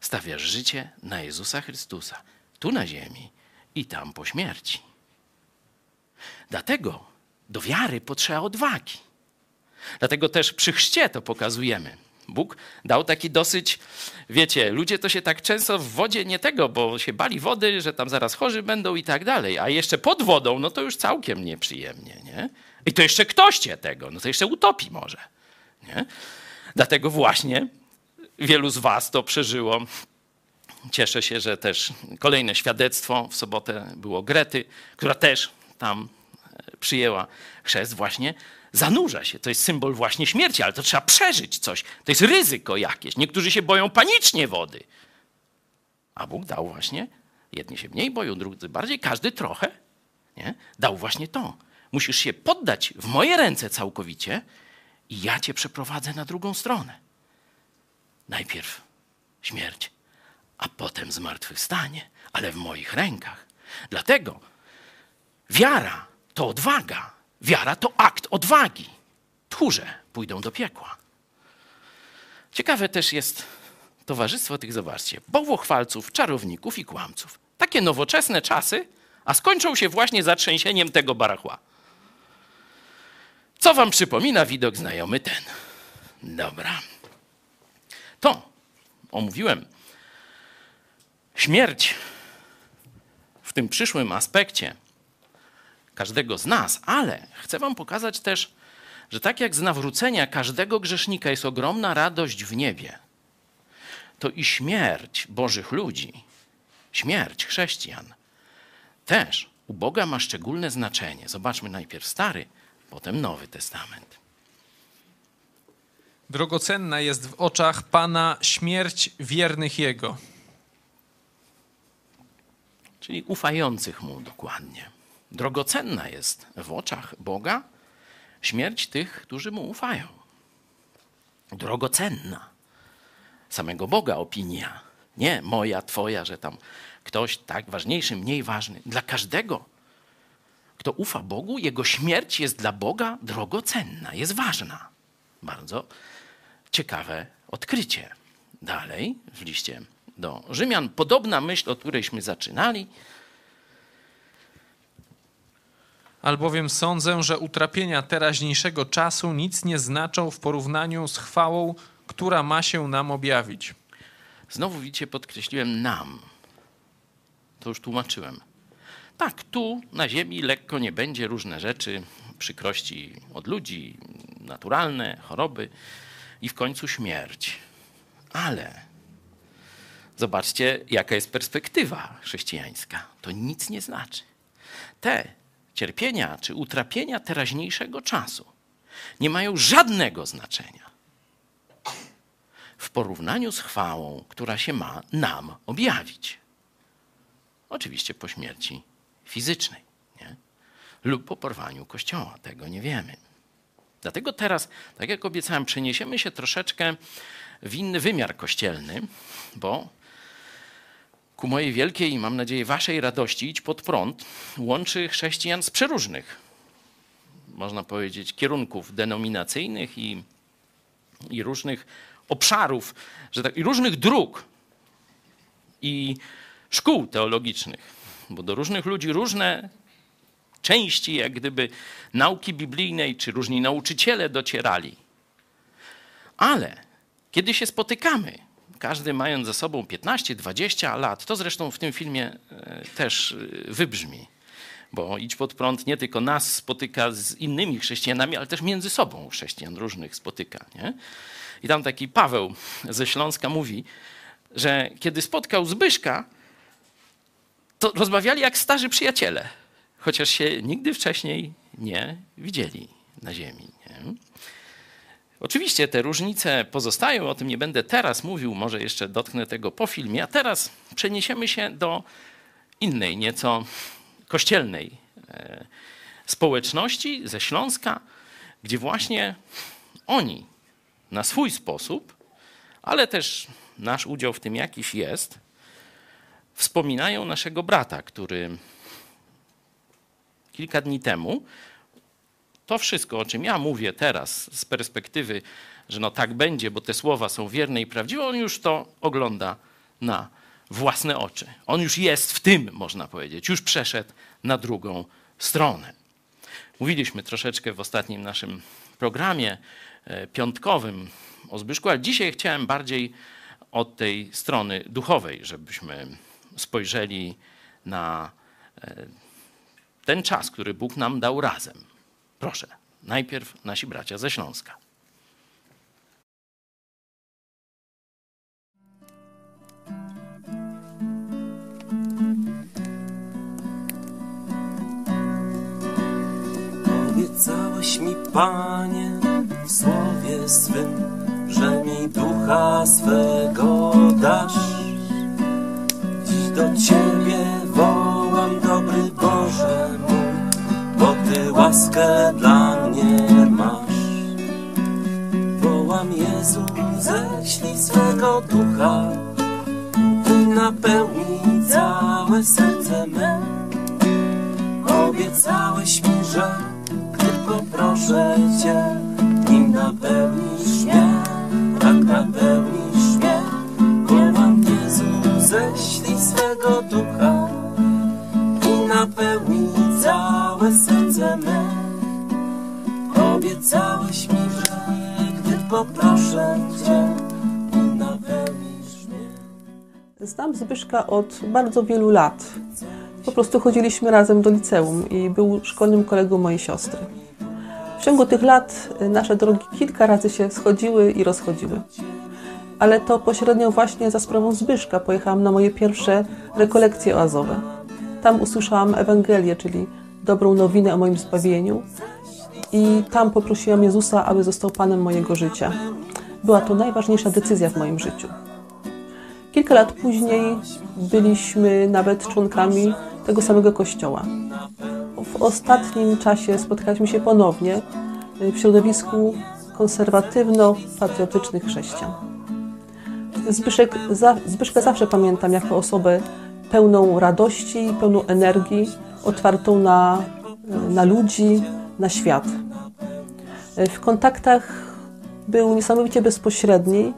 Speaker 2: Stawiasz życie na Jezusa Chrystusa. Tu na ziemi i tam po śmierci. Dlatego do wiary potrzeba odwagi. Dlatego też przy chrzcie to pokazujemy. Bóg dał taki dosyć, wiecie, ludzie to się tak często w wodzie nie tego, bo się bali wody, że tam zaraz chorzy będą i tak dalej, a jeszcze pod wodą, no to już całkiem nieprzyjemnie, nie? I to jeszcze ktoś cię tego, no to jeszcze utopi może, nie? Dlatego właśnie wielu z was to przeżyło. Cieszę się, że też kolejne świadectwo w sobotę było Grety, która też tam e, przyjęła chrzest właśnie zanurza się. To jest symbol właśnie śmierci, ale to trzeba przeżyć coś. To jest ryzyko jakieś. Niektórzy się boją panicznie wody. A Bóg dał właśnie, jedni się mniej boją, drudzy bardziej, każdy trochę. Nie? Dał właśnie to. Musisz się poddać w moje ręce całkowicie i ja cię przeprowadzę na drugą stronę. Najpierw śmierć, a potem zmartwychwstanie, ale w moich rękach. Dlatego wiara to odwaga. Wiara to akt odwagi. Tchórze pójdą do piekła. Ciekawe też jest towarzystwo tych, zobaczcie, bałwochwalców, czarowników i kłamców. Takie nowoczesne czasy, a skończą się właśnie zatrzęsieniem tego barachła. Co wam przypomina widok znajomy ten? Dobra. To omówiłem śmierć w tym przyszłym aspekcie każdego z nas, ale chcę Wam pokazać też, że tak jak z nawrócenia każdego grzesznika jest ogromna radość w niebie, to i śmierć Bożych ludzi, śmierć chrześcijan też u Boga ma szczególne znaczenie. Zobaczmy najpierw Stary, potem Nowy Testament.
Speaker 3: Drogocenna jest w oczach Pana śmierć wiernych Jego.
Speaker 2: Czyli ufających Mu dokładnie. Drogocenna jest w oczach Boga śmierć tych, którzy Mu ufają. Drogocenna. Samego Boga opinia. Nie moja, twoja, że tam ktoś tak ważniejszy, mniej ważny. Dla każdego, kto ufa Bogu, jego śmierć jest dla Boga drogocenna, jest ważna. Bardzo ciekawe odkrycie. Dalej w liście do Rzymian podobna myśl, od którejśmy zaczynali.
Speaker 3: Albowiem sądzę, że utrapienia teraźniejszego czasu nic nie znaczą w porównaniu z chwałą, która ma się nam objawić.
Speaker 2: Znowu widzicie, podkreśliłem nam. To już tłumaczyłem. Tak, tu na ziemi lekko nie będzie różne rzeczy, przykrości od ludzi, naturalne, choroby i w końcu śmierć. Ale zobaczcie, jaka jest perspektywa chrześcijańska. To nic nie znaczy. Te cierpienia czy utrapienia teraźniejszego czasu nie mają żadnego znaczenia w porównaniu z chwałą, która się ma nam objawić. Oczywiście po śmierci fizycznej nie? lub po porwaniu kościoła. Tego nie wiemy. Dlatego teraz, tak jak obiecałem, przeniesiemy się troszeczkę w inny wymiar kościelny, bo ku mojej wielkiej i mam nadzieję waszej radości idź pod prąd łączy chrześcijan z przeróżnych, można powiedzieć, kierunków denominacyjnych i, i różnych obszarów, że tak, i różnych dróg i szkół teologicznych, bo do różnych ludzi różne części, jak gdyby nauki biblijnej, czy różni nauczyciele docierali. Ale kiedy się spotykamy, każdy mając ze sobą 15-20 lat, to zresztą w tym filmie e, też e, wybrzmi, bo idź pod prąd nie tylko nas spotyka z innymi chrześcijanami, ale też między sobą chrześcijan różnych spotyka. Nie? I tam taki Paweł ze Śląska mówi, że kiedy spotkał Zbyszka, to rozmawiali jak starzy przyjaciele, chociaż się nigdy wcześniej nie widzieli na ziemi. Nie? Oczywiście te różnice pozostają, o tym nie będę teraz mówił, może jeszcze dotknę tego po filmie, a teraz przeniesiemy się do innej, nieco kościelnej e, społeczności ze Śląska, gdzie właśnie oni na swój sposób, ale też nasz udział w tym jakiś jest, wspominają naszego brata, który kilka dni temu to wszystko, o czym ja mówię teraz z perspektywy, że no tak będzie, bo te słowa są wierne i prawdziwe, on już to ogląda na własne oczy. On już jest w tym, można powiedzieć, już przeszedł na drugą stronę. Mówiliśmy troszeczkę w ostatnim naszym programie e, piątkowym o Zbyszku, ale dzisiaj chciałem bardziej od tej strony duchowej, żebyśmy spojrzeli na e, ten czas, który Bóg nam dał razem. Proszę, najpierw nasi bracia ze Śląska.
Speaker 4: Obiecałeś mi, Panie, w słowie swym, że mi ducha swego dasz. Dziś do Ciebie wołam, dobry Boże mój, bo Ty łaskę dla mnie masz. Wołam Jezu, ześlij swego ducha i napełnij całe serce me. Obiecałeś mi, że gdy poproszę Cię, nim napełnisz mnie, tak napełnisz mnie. Wołam Jezu, ześlij swego ducha i napełnij całe serce me. Obiecałeś mi, że gdy poproszę Cię, mnie.
Speaker 5: Znam Zbyszka od bardzo wielu lat. Po prostu chodziliśmy razem do liceum i był szkolnym kolegą mojej siostry. W ciągu tych lat nasze drogi kilka razy się schodziły i rozchodziły. Ale to pośrednio właśnie za sprawą Zbyszka pojechałam na moje pierwsze rekolekcje oazowe. Tam usłyszałam Ewangelię, czyli dobrą nowinę o moim zbawieniu i tam poprosiłam Jezusa, aby został Panem mojego życia. Była to najważniejsza decyzja w moim życiu. Kilka lat później byliśmy nawet członkami tego samego kościoła. W ostatnim czasie spotkaliśmy się ponownie w środowisku konserwatywno-patriotycznych chrześcijan. Zbyszek, Zbyszka zawsze pamiętam jako osobę pełną radości, pełną energii, otwartą na, na ludzi, na świat. W kontaktach był niesamowicie bezpośredni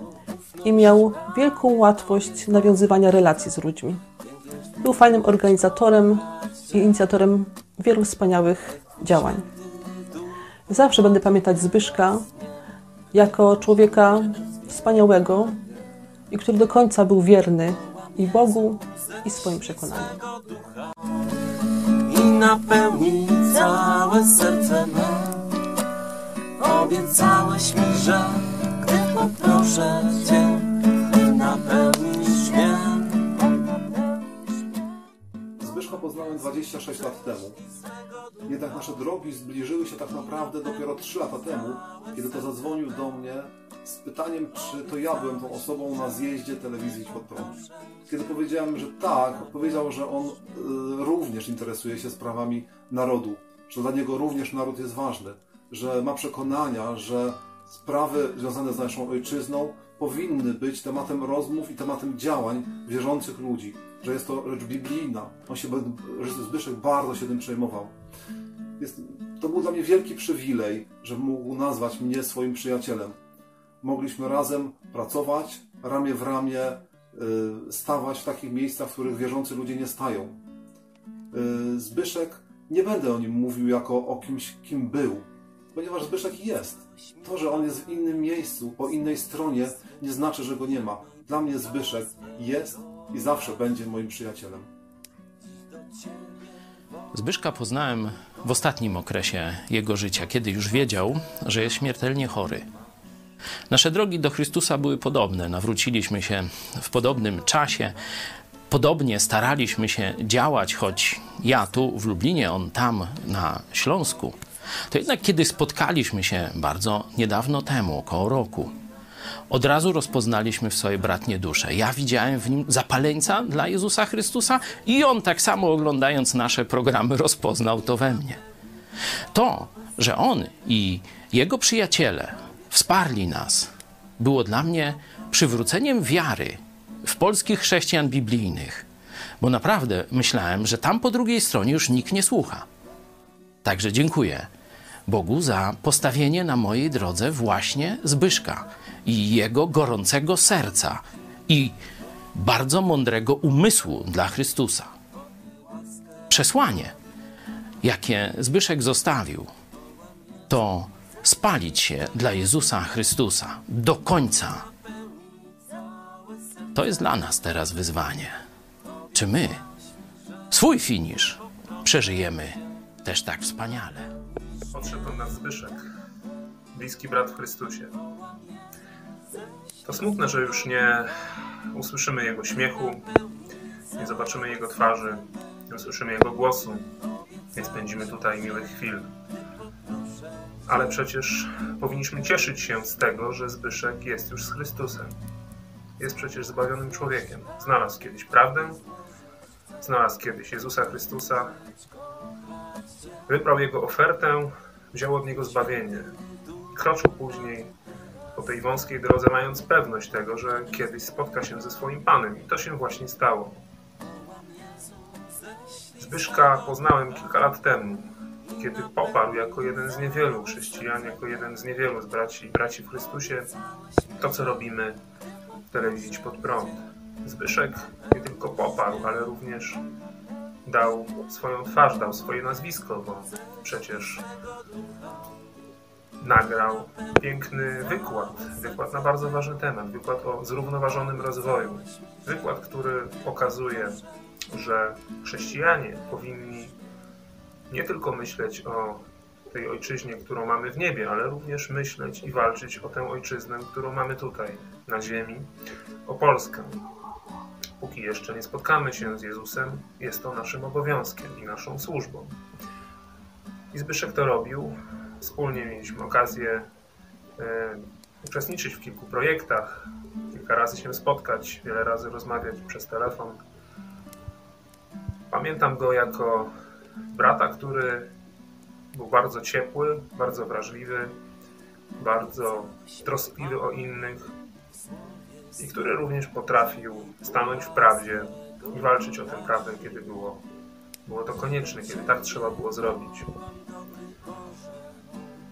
Speaker 5: i miał wielką łatwość nawiązywania relacji z ludźmi. Był fajnym organizatorem i inicjatorem wielu wspaniałych działań. Zawsze będę pamiętać Zbyszka jako człowieka wspaniałego i który do końca był wierny i Bogu, i swoim przekonaniom.
Speaker 4: Napełni całe serce me. Obiecałeś mi, że gdy poproszę Cię, Ty napełnisz mnie.
Speaker 6: Zbyszka poznałem 26 lat temu. Jednak nasze drogi zbliżyły się tak naprawdę dopiero 3 lata temu, kiedy to zadzwonił do mnie z pytaniem, czy to ja byłem tą osobą na zjeździe telewizji pod prąd. Kiedy powiedziałem, że tak, powiedział, że on y, również interesuje się sprawami narodu, że dla niego również naród jest ważny, że ma przekonania, że sprawy związane z naszą ojczyzną powinny być tematem rozmów i tematem działań wierzących ludzi, że jest to rzecz biblijna. On się, Zbyszek bardzo się tym przejmował. Jest, to był dla mnie wielki przywilej, że mógł nazwać mnie swoim przyjacielem. Mogliśmy razem pracować, ramię w ramię, y, stawać w takich miejscach, w których wierzący ludzie nie stają. Y, Zbyszek, nie będę o nim mówił jako o kimś, kim był, ponieważ Zbyszek jest. To, że on jest w innym miejscu, po innej stronie, nie znaczy, że go nie ma. Dla mnie Zbyszek jest i zawsze będzie moim przyjacielem.
Speaker 2: Zbyszka poznałem w ostatnim okresie jego życia, kiedy już wiedział, że jest śmiertelnie chory. Nasze drogi do Chrystusa były podobne. Nawróciliśmy się w podobnym czasie. Podobnie staraliśmy się działać, choć ja tu w Lublinie, on tam na Śląsku. To jednak, kiedy spotkaliśmy się bardzo niedawno temu, około roku, od razu rozpoznaliśmy w sobie bratnie dusze. Ja widziałem w nim zapaleńca dla Jezusa Chrystusa i on tak samo oglądając nasze programy rozpoznał to we mnie. To, że on i jego przyjaciele wsparli nas, było dla mnie przywróceniem wiary w polskich chrześcijan biblijnych, bo naprawdę myślałem, że tam po drugiej stronie już nikt nie słucha. Także dziękuję Bogu za postawienie na mojej drodze właśnie Zbyszka i jego gorącego serca i bardzo mądrego umysłu dla Chrystusa. Przesłanie, jakie Zbyszek zostawił, to spalić się dla Jezusa Chrystusa do końca. To jest dla nas teraz wyzwanie. Czy my swój finisz przeżyjemy też tak wspaniale?
Speaker 7: Podszedł do nas Zbyszek, bliski brat w Chrystusie. To smutne, że już nie usłyszymy jego śmiechu, nie zobaczymy jego twarzy, nie usłyszymy jego głosu, nie spędzimy tutaj miłych chwil. Ale przecież powinniśmy cieszyć się z tego, że Zbyszek jest już z Chrystusem. Jest przecież zbawionym człowiekiem. Znalazł kiedyś prawdę, znalazł kiedyś Jezusa Chrystusa, wybrał jego ofertę, wziął od niego zbawienie. Kroczył później po tej wąskiej drodze, mając pewność tego, że kiedyś spotka się ze swoim Panem. I to się właśnie stało. Zbyszka poznałem kilka lat temu, kiedy poparł jako jeden z niewielu chrześcijan, jako jeden z niewielu z braci, braci w Chrystusie to, co robimy w telewizji pod prąd. Zbyszek nie tylko poparł, ale również dał swoją twarz, dał swoje nazwisko, bo przecież nagrał piękny wykład, wykład na bardzo ważny temat, wykład o zrównoważonym rozwoju. Wykład, który pokazuje, że chrześcijanie powinni nie tylko myśleć o tej ojczyźnie, którą mamy w niebie, ale również myśleć i walczyć o tę ojczyznę, którą mamy tutaj, na ziemi, o Polskę. Póki jeszcze nie spotkamy się z Jezusem, jest to naszym obowiązkiem i naszą służbą. I Zbyszek to robił. Wspólnie mieliśmy okazję e, uczestniczyć w kilku projektach, kilka razy się spotkać, wiele razy rozmawiać przez telefon. Pamiętam go jako brata, który był bardzo ciepły, bardzo wrażliwy, bardzo troskliwy o innych i który również potrafił stanąć w prawdzie i walczyć o tę prawdę, kiedy było, było to konieczne, kiedy tak trzeba było zrobić.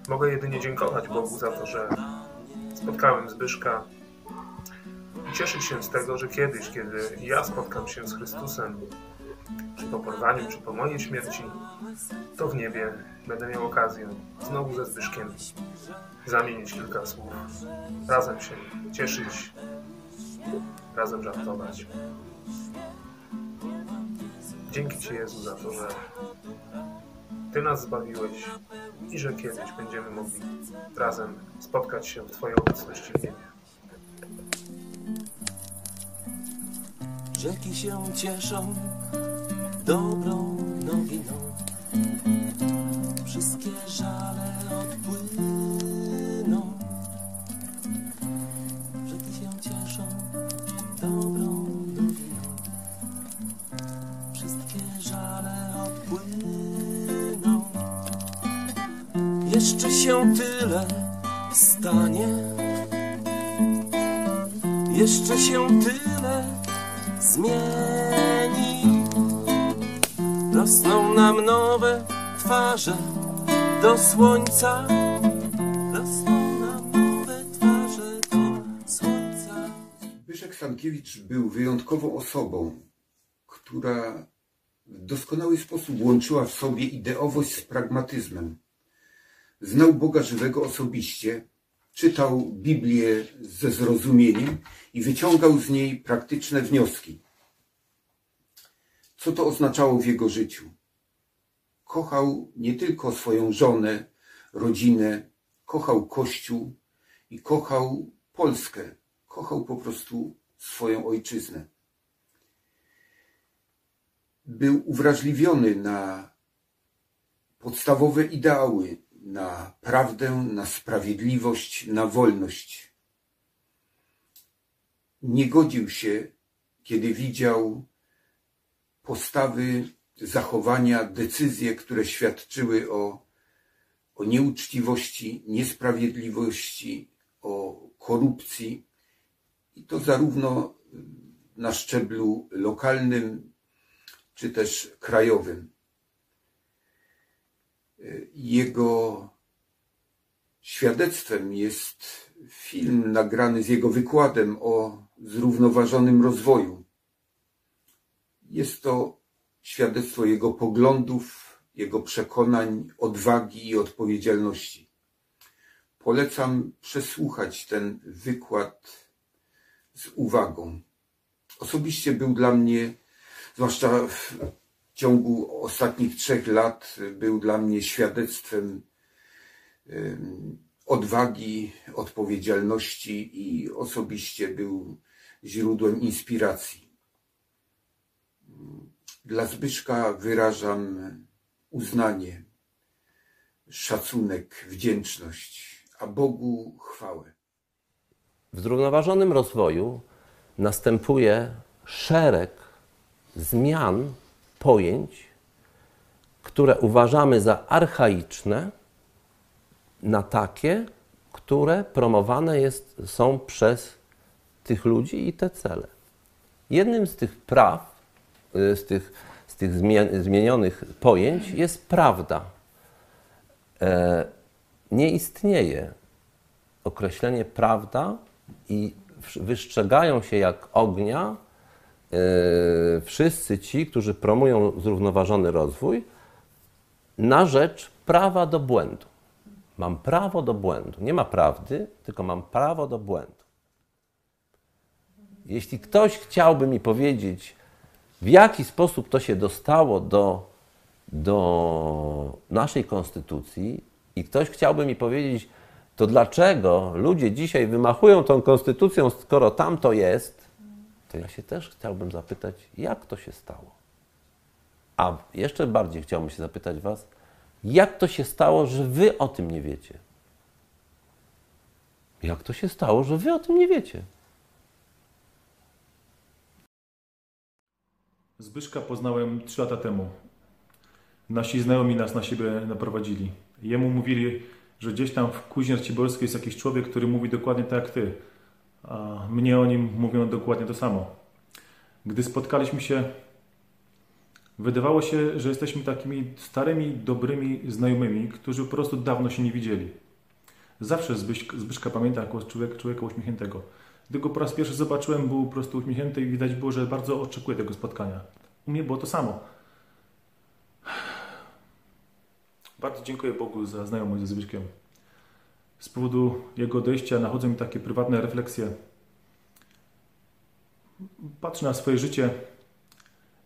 Speaker 7: Mogę jedynie dziękować Bogu za to, że spotkałem Zbyszka i cieszyć się z tego, że kiedyś, kiedy ja spotkam się z Chrystusem, czy po porwaniu, czy po mojej śmierci, to w niebie będę miał okazję znowu ze Zbyszkiem zamienić kilka słów, razem się cieszyć, razem żartować. Dzięki Ci Jezu za to, że Ty nas zbawiłeś i że kiedyś będziemy mogli razem spotkać się w Twojej obecności w niebie.
Speaker 4: Rzeki się cieszą dobrą nowiną. Wszystkie żale odpłyną. Rzeki się cieszą dobrą nowiną. Wszystkie żale odpłyną. Jeszcze się tyle stanie. Jeszcze się tyle zmieni. Rosną nam nowe twarze do słońca. Rosną nam nowe twarze do słońca.
Speaker 8: Zbyszek Stankiewicz był wyjątkową osobą, która w doskonały sposób łączyła w sobie ideowość z pragmatyzmem. Znał Boga żywego osobiście, czytał Biblię ze zrozumieniem i wyciągał z niej praktyczne wnioski. Co to oznaczało w jego życiu? Kochał nie tylko swoją żonę, rodzinę, kochał Kościół i kochał Polskę. Kochał po prostu swoją ojczyznę. Był uwrażliwiony na podstawowe ideały, na prawdę, na sprawiedliwość, na wolność. Nie godził się, kiedy widział postawy, zachowania, decyzje, które świadczyły o, o nieuczciwości, niesprawiedliwości, o korupcji. I to zarówno na szczeblu lokalnym, czy też krajowym. Jego świadectwem jest film nagrany z jego wykładem o zrównoważonym rozwoju. Jest to świadectwo jego poglądów, jego przekonań, odwagi i odpowiedzialności. Polecam przesłuchać ten wykład z uwagą. Osobiście był dla mnie, zwłaszcza w ciągu ostatnich trzech lat, był dla mnie świadectwem em, odwagi, odpowiedzialności i osobiście był źródłem inspiracji. Dla Zbyszka wyrażam uznanie, szacunek, wdzięczność, a Bogu chwałę.
Speaker 9: W zrównoważonym rozwoju następuje szereg zmian pojęć, które uważamy za archaiczne, na takie, które promowane jest, są przez tych ludzi i te cele. Jednym z tych praw, z tych, z tych zmien- zmienionych pojęć jest prawda. E, nie istnieje określenie prawda i wystrzegają się jak ognia e, wszyscy ci, którzy promują zrównoważony rozwój na rzecz prawa do błędu. Mam prawo do błędu. Nie ma prawdy, tylko mam prawo do błędu. Jeśli ktoś chciałby mi powiedzieć, w jaki sposób to się dostało do, do naszej konstytucji, i ktoś chciałby mi powiedzieć, to dlaczego ludzie dzisiaj wymachują tą konstytucją, skoro tam to jest, to ja się też chciałbym zapytać, jak to się stało. A jeszcze bardziej chciałbym się zapytać Was, jak to się stało, że Wy o tym nie wiecie? Jak to się stało, że Wy o tym nie wiecie?
Speaker 10: Zbyszka poznałem 3 lata temu. Nasi znajomi nas na siebie naprowadzili. Jemu mówili, że gdzieś tam w Kuźnie Raciborskiej jest jakiś człowiek, który mówi dokładnie tak jak ty. A mnie o nim mówią dokładnie to samo. Gdy spotkaliśmy się, wydawało się, że jesteśmy takimi starymi, dobrymi znajomymi, którzy po prostu dawno się nie widzieli. Zawsze Zbyszka, pamiętam jako człowiek, człowieka uśmiechniętego. Gdy go po raz pierwszy zobaczyłem, był po prostu uśmiechnięty i widać było, że bardzo oczekuje tego spotkania. U mnie było to samo. Bardzo dziękuję Bogu za znajomość ze Zbyszkiem. Z powodu jego odejścia nachodzą mi takie prywatne refleksje. Patrzę na swoje życie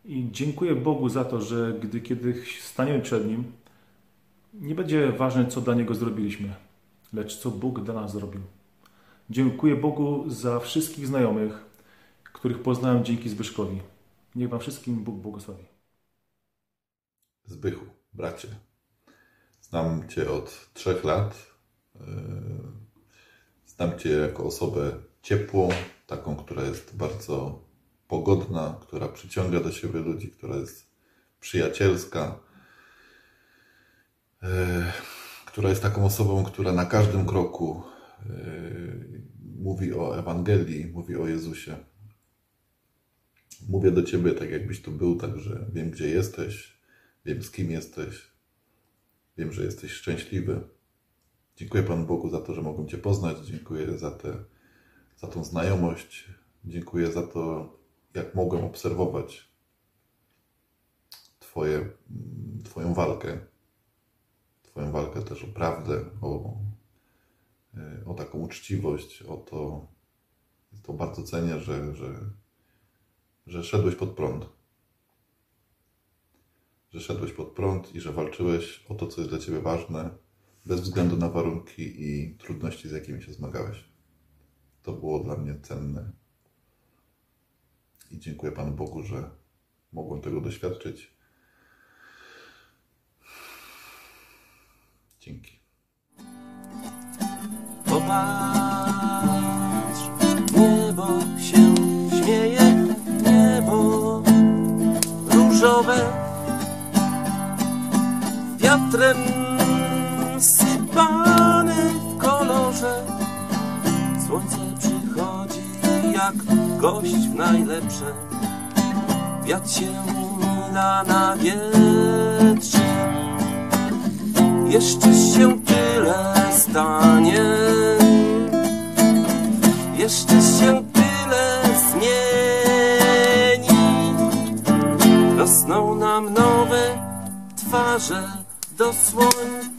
Speaker 10: i dziękuję Bogu za to, że gdy kiedyś staniemy przed Nim, nie będzie ważne, co dla Niego zrobiliśmy, lecz co Bóg dla nas zrobił. Dziękuję Bogu za wszystkich znajomych, których poznałem dzięki Zbyszkowi. Niech Wam wszystkim Bóg błogosławi.
Speaker 11: Zbychu, bracie, znam Cię od trzech lat. Yy, Znam Cię jako osobę ciepłą, taką, która jest bardzo pogodna, która przyciąga do siebie ludzi, która jest przyjacielska, yy, która jest taką osobą, która na każdym kroku yy, mówi o Ewangelii, mówi o Jezusie. Mówię do Ciebie tak, jakbyś tu był, także wiem, gdzie jesteś, wiem, z kim jesteś, wiem, że jesteś szczęśliwy. Dziękuję Panu Bogu za to, że mogłem Cię poznać, dziękuję za, te, za tą znajomość, dziękuję za to, jak mogłem obserwować Twoje, mm, Twoją walkę, Twoją walkę też o prawdę, o, o taką uczciwość, o to, to bardzo cenię, że, że, że szedłeś pod prąd. Że szedłeś pod prąd i że walczyłeś o to, co jest dla Ciebie ważne, bez względu na warunki i trudności, z jakimi się zmagałeś. To było dla mnie cenne. I dziękuję Panu Bogu, że mogłem tego doświadczyć. Dzięki.
Speaker 4: Niebo się śmieje, niebo różowe, wiatrem sypane w kolorze. Słońce przychodzi jak gość w najlepsze, wiatr się mila na wietrze. Jeszcze się tyle stanie, jeszcze się tyle zmieni. Rosną nam nowe twarze do słońca.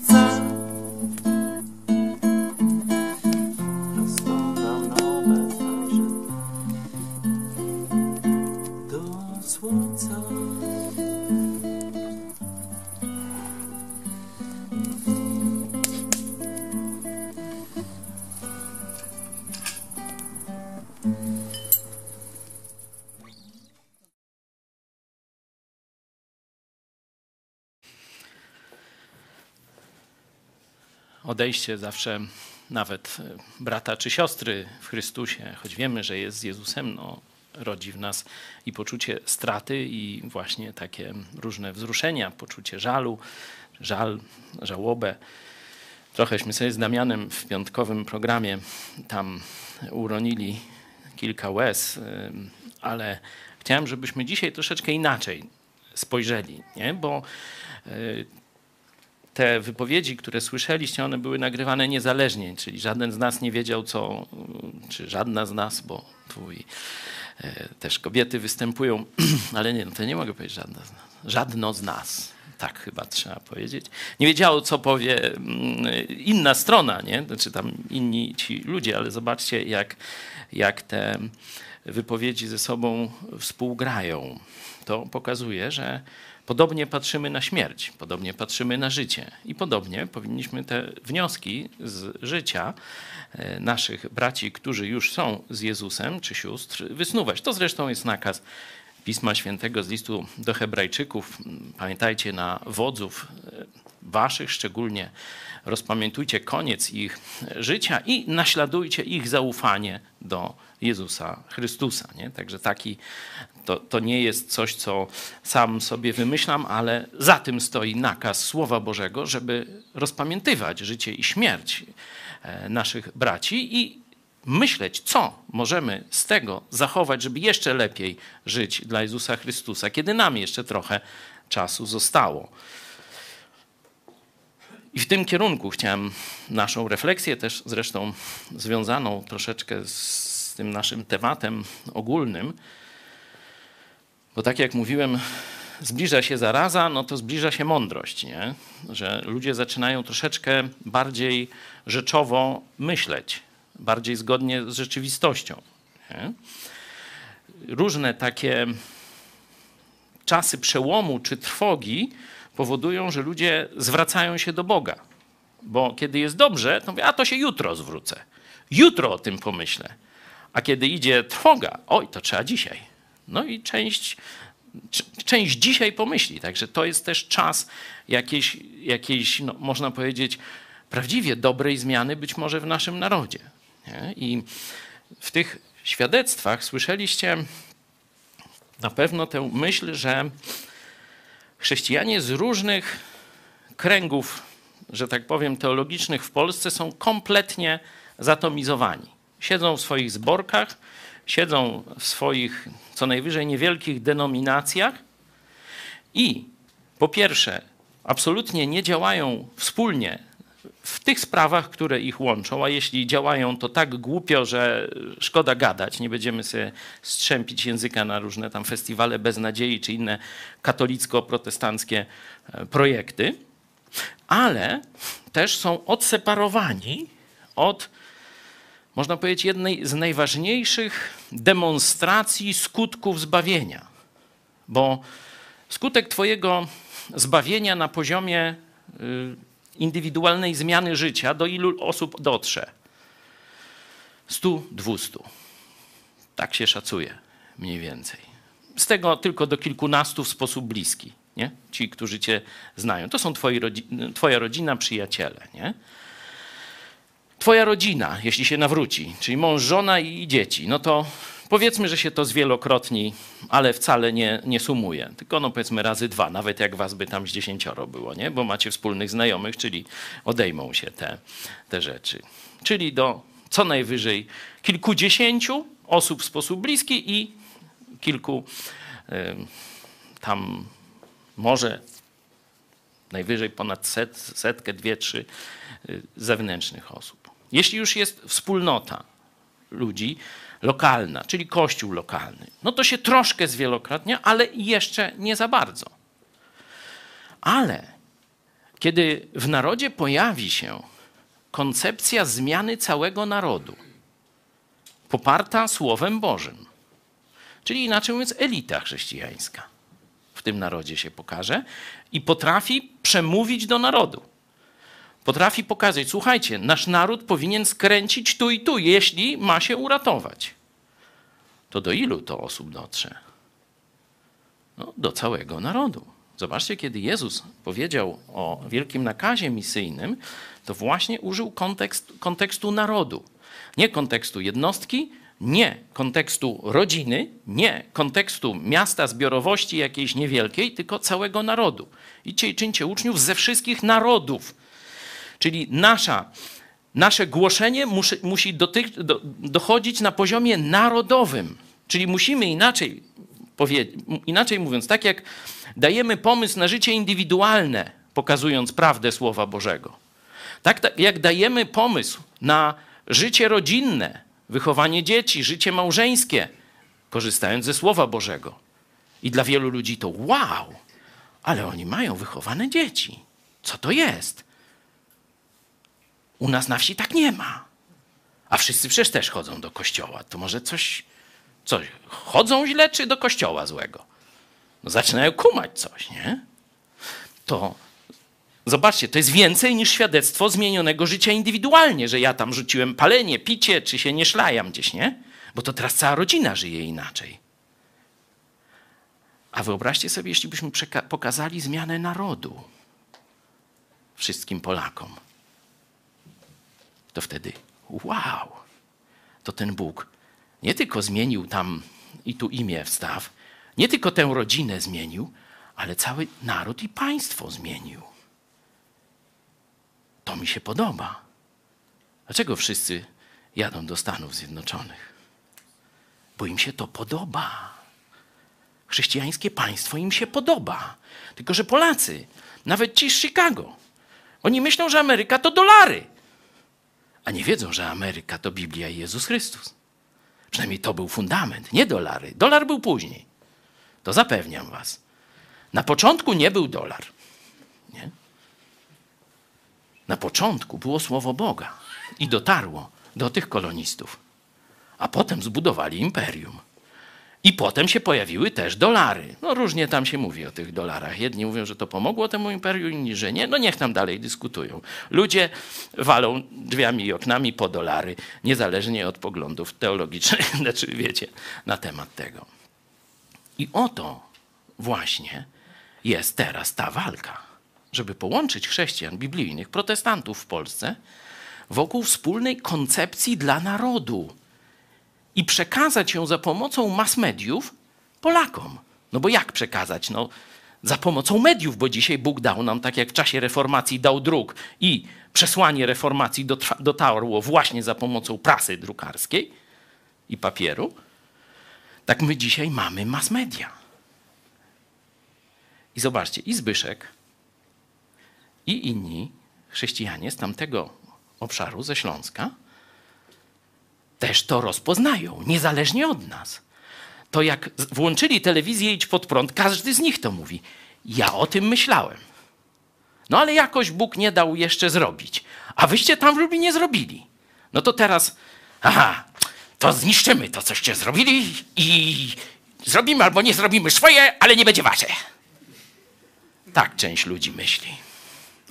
Speaker 2: Odejście zawsze nawet e, brata czy siostry w Chrystusie, choć wiemy, że jest z Jezusem, no, rodzi w nas i poczucie straty, i właśnie takie różne wzruszenia, poczucie żalu, żal, żałobę. Trochęśmy sobie z Damianem w piątkowym programie tam uronili kilka łez, y, ale chciałem, żebyśmy dzisiaj troszeczkę inaczej spojrzeli, nie? bo y, te wypowiedzi, które słyszeliście, one były nagrywane niezależnie, czyli żaden z nas nie wiedział, co, czy żadna z nas, bo twój e, też kobiety występują, ale nie, no to nie mogę powiedzieć żadna z nas. Żadno z nas, tak chyba trzeba powiedzieć. Nie wiedziało, co powie mm, inna strona, nie? Znaczy tam inni ci ludzie, ale zobaczcie, jak, jak te wypowiedzi ze sobą współgrają. To pokazuje, że Podobnie patrzymy na śmierć, podobnie patrzymy na życie i podobnie powinniśmy te wnioski z życia e, naszych braci, którzy już są z Jezusem, czy sióstr, wysnuwać. To zresztą jest nakaz Pisma Świętego z listu do Hebrajczyków. Pamiętajcie na wodzów e, waszych, szczególnie rozpamiętujcie koniec ich życia i naśladujcie ich zaufanie do Jezusa Chrystusa. Nie? Także taki, to, to nie jest coś, co sam sobie wymyślam, ale za tym stoi nakaz Słowa Bożego, żeby rozpamiętywać życie i śmierć e, naszych braci i myśleć, co możemy z tego zachować, żeby jeszcze lepiej żyć dla Jezusa Chrystusa, kiedy nam jeszcze trochę czasu zostało. I w tym kierunku chciałem naszą refleksję, też zresztą związaną troszeczkę z tym naszym tematem ogólnym, bo tak jak mówiłem, zbliża się zaraza, no to zbliża się mądrość, nie? że ludzie zaczynają troszeczkę bardziej rzeczowo myśleć, bardziej zgodnie z rzeczywistością. Nie? Różne takie czasy przełomu czy trwogi powodują, że ludzie zwracają się do Boga. Bo kiedy jest dobrze, to mówię, a to się jutro zwrócę. Jutro o tym pomyślę. A kiedy idzie trwoga, oj, to trzeba dzisiaj. No i część, część dzisiaj pomyśli. Także to jest też czas jakiejś, jakiejś no, można powiedzieć, prawdziwie dobrej zmiany być może w naszym narodzie. Nie? I w tych świadectwach słyszeliście na pewno tę myśl, że chrześcijanie z różnych kręgów, że tak powiem, teologicznych w Polsce są kompletnie zatomizowani. Siedzą w swoich zborkach, siedzą w swoich co najwyżej niewielkich denominacjach i po pierwsze, absolutnie nie działają wspólnie w tych sprawach, które ich łączą, a jeśli działają, to tak głupio, że szkoda gadać. Nie będziemy sobie strzępić języka na różne tam festiwale beznadziei czy inne katolicko-protestanckie e, projekty, ale też są odseparowani od, można powiedzieć, jednej z najważniejszych demonstracji skutków zbawienia. Bo skutek Twojego zbawienia na poziomie y, indywidualnej zmiany życia, do ilu osób dotrze? 100, 200. Tak się szacuje mniej więcej. Z tego tylko do kilkunastu w sposób bliski. Nie? Ci, którzy cię znają. To są twoi twoja rodzina, przyjaciele. Nie? Twoja rodzina, jeśli się nawróci, czyli mąż, żona i dzieci, no to Powiedzmy, że się to zwielokrotni, ale wcale nie, nie sumuje. Tylko no powiedzmy razy dwa, nawet jak was by tam z dziesięcioro było, nie? bo macie wspólnych znajomych, czyli odejmą się te, te rzeczy. Czyli do co najwyżej kilkudziesięciu osób w sposób bliski i kilku tam może najwyżej ponad set, setkę, dwie, trzy y, zewnętrznych osób. Jeśli już jest wspólnota ludzi, lokalna, czyli kościół lokalny, no to się troszkę zwielokrotnia, ale jeszcze nie za bardzo. Ale kiedy w narodzie pojawi się koncepcja zmiany całego narodu, poparta Słowem Bożym, czyli inaczej mówiąc, elita chrześcijańska w tym narodzie się pokaże i potrafi przemówić do narodu. Potrafi pokazać, słuchajcie, nasz naród powinien skręcić tu i tu, jeśli ma się uratować. To do ilu to osób dotrze? No, do całego narodu. Zobaczcie, kiedy Jezus powiedział o wielkim nakazie misyjnym, to właśnie użył kontekst, kontekstu narodu. Nie kontekstu jednostki, nie kontekstu rodziny, nie kontekstu miasta, zbiorowości jakiejś niewielkiej, tylko całego narodu. Idźcie i czyńcie uczniów ze wszystkich narodów. Czyli nasza, nasze głoszenie musi, musi do, dochodzić na poziomie narodowym. Czyli musimy inaczej powiedzieć, inaczej mówiąc, tak jak dajemy pomysł na życie indywidualne, pokazując prawdę Słowa Bożego, tak, tak jak dajemy pomysł na życie rodzinne, wychowanie dzieci, życie małżeńskie, korzystając ze Słowa Bożego. I dla wielu ludzi to wow, ale oni mają wychowane dzieci. Co to jest? U nas na wsi tak nie ma. A wszyscy przecież też chodzą do kościoła. To może coś, coś chodzą źle, czy do kościoła złego? No zaczynają kumać coś, nie? To zobaczcie, to jest więcej niż świadectwo zmienionego życia indywidualnie, że ja tam rzuciłem palenie, picie, czy się nie szlajam gdzieś, nie? Bo to teraz cała rodzina żyje inaczej. A wyobraźcie sobie, jeśli byśmy pokazali zmianę narodu wszystkim Polakom to wtedy wow, to ten Bóg nie tylko zmienił tam i tu imię wstaw, nie tylko tę rodzinę zmienił, ale cały naród i państwo zmienił. To mi się podoba. Dlaczego wszyscy jadą do Stanów Zjednoczonych? Bo im się to podoba. Chrześcijańskie państwo im się podoba. Tylko, że Polacy, nawet ci z Chicago, oni myślą, że Ameryka to dolary a nie wiedzą, że Ameryka to Biblia i Jezus Chrystus. Przynajmniej to był fundament, nie dolary. Dolar był później. To zapewniam was. Na początku nie był dolar. Nie? Na początku było słowo Boga i dotarło do tych kolonistów. A potem zbudowali imperium. I potem się pojawiły też dolary. No różnie tam się mówi o tych dolarach. Jedni mówią, że to pomogło temu imperium, inni, że nie. No niech tam dalej dyskutują. Ludzie walą drzwiami i oknami po dolary, niezależnie od poglądów teologicznych, znaczy wiecie, na temat tego. I oto właśnie jest teraz ta walka, żeby połączyć chrześcijan biblijnych, protestantów w Polsce wokół wspólnej koncepcji dla narodu i przekazać ją za pomocą mass mediów Polakom. No bo jak przekazać? No, za pomocą mediów, bo dzisiaj Bóg dał nam, tak jak w czasie reformacji dał druk i przesłanie reformacji dotarło właśnie za pomocą prasy drukarskiej i papieru, tak my dzisiaj mamy mass media. I zobaczcie, i Zbyszek, i inni chrześcijanie z tamtego obszaru, ze Śląska, też to rozpoznają, niezależnie od nas. To jak włączyli telewizję Idź Pod Prąd, każdy z nich to mówi. Ja o tym myślałem. No ale jakoś Bóg nie dał jeszcze zrobić. A wyście tam w Lublinie zrobili. No to teraz, aha, to zniszczymy to, coście zrobili i zrobimy albo nie zrobimy swoje, ale nie będzie wasze. Tak część ludzi myśli.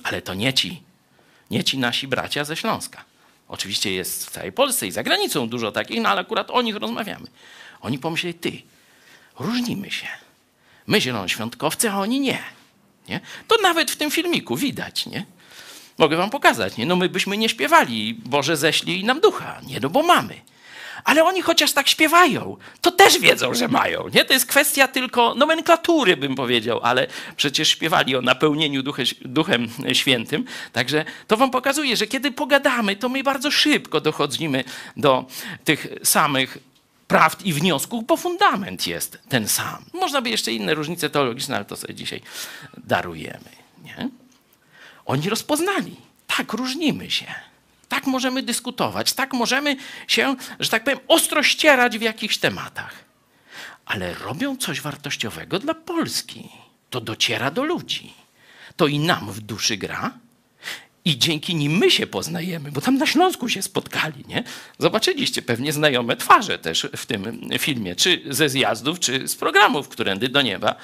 Speaker 2: Ale to nie ci, nie ci nasi bracia ze Śląska. Oczywiście jest w całej Polsce i za granicą dużo takich, no ale akurat o nich rozmawiamy. Oni pomyśleli, ty, różnimy się. My zielonoświątkowcy, a oni nie. nie. To nawet w tym filmiku widać, nie? Mogę wam pokazać, nie? No my byśmy nie śpiewali, Boże ześlij nam ducha. Nie, no bo mamy ale oni chociaż tak śpiewają, to też wiedzą, że mają. Nie? To jest kwestia tylko nomenklatury, bym powiedział, ale przecież śpiewali o napełnieniu duchem, duchem Świętym. Także to wam pokazuje, że kiedy pogadamy, to my bardzo szybko dochodzimy do tych samych prawd i wniosków, bo fundament jest ten sam. Można by jeszcze inne różnice teologiczne, ale to sobie dzisiaj darujemy. Nie? Oni rozpoznali. Tak, różnimy się. Tak możemy dyskutować, tak możemy się, że tak powiem, ostro ścierać w jakichś tematach. Ale robią coś wartościowego dla Polski. To dociera do ludzi. To i nam w duszy gra, i dzięki nim my się poznajemy, bo tam na Śląsku się spotkali, nie? Zobaczyliście pewnie znajome twarze też w tym filmie, czy ze zjazdów, czy z programów Którędy do Nieba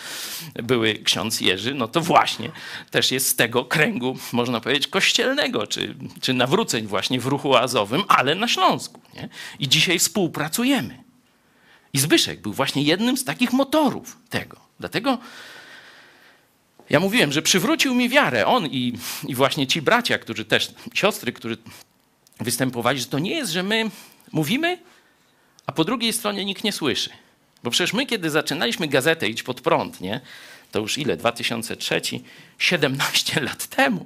Speaker 2: były ksiądz Jerzy, no to właśnie też jest z tego kręgu, można powiedzieć, kościelnego, czy, czy nawróceń właśnie w ruchu azowym, ale na Śląsku, nie? I dzisiaj współpracujemy. I Zbyszek był właśnie jednym z takich motorów tego. Dlatego Ja mówiłem, że przywrócił mi wiarę. On i, i właśnie ci bracia, którzy też, siostry, którzy występowali, że to nie jest, że my mówimy, a po drugiej stronie nikt nie słyszy. Bo przecież my, kiedy zaczynaliśmy gazetę Idź pod prąd, nie? to już ile? 2003, 17 lat temu.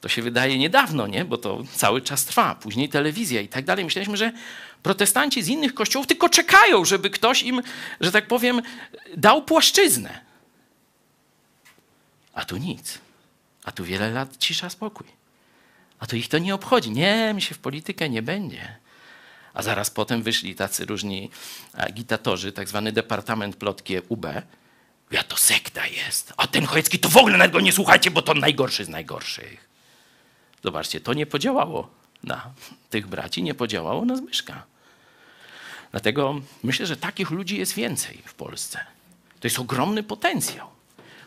Speaker 2: To się wydaje niedawno, nie? bo to cały czas trwa. Później telewizja i tak dalej. Myśleliśmy, że protestanci z innych kościołów tylko czekają, żeby ktoś im, że tak powiem, dał płaszczyznę. A tu nic. A tu wiele lat cisza, spokój. A tu ich to nie obchodzi. Nie, mi się w politykę nie będzie. A zaraz potem wyszli tacy różni agitatorzy, tak zwany Departament Plotki UB. Ja to sekta jest. A ten Chojecki to w ogóle nawet go nie słuchajcie, bo to najgorszy z najgorszych. Zobaczcie, to nie podziałało na tych braci, nie podziałało na Zbyszka. Dlatego myślę, że takich ludzi jest więcej w Polsce. To jest ogromny potencjał,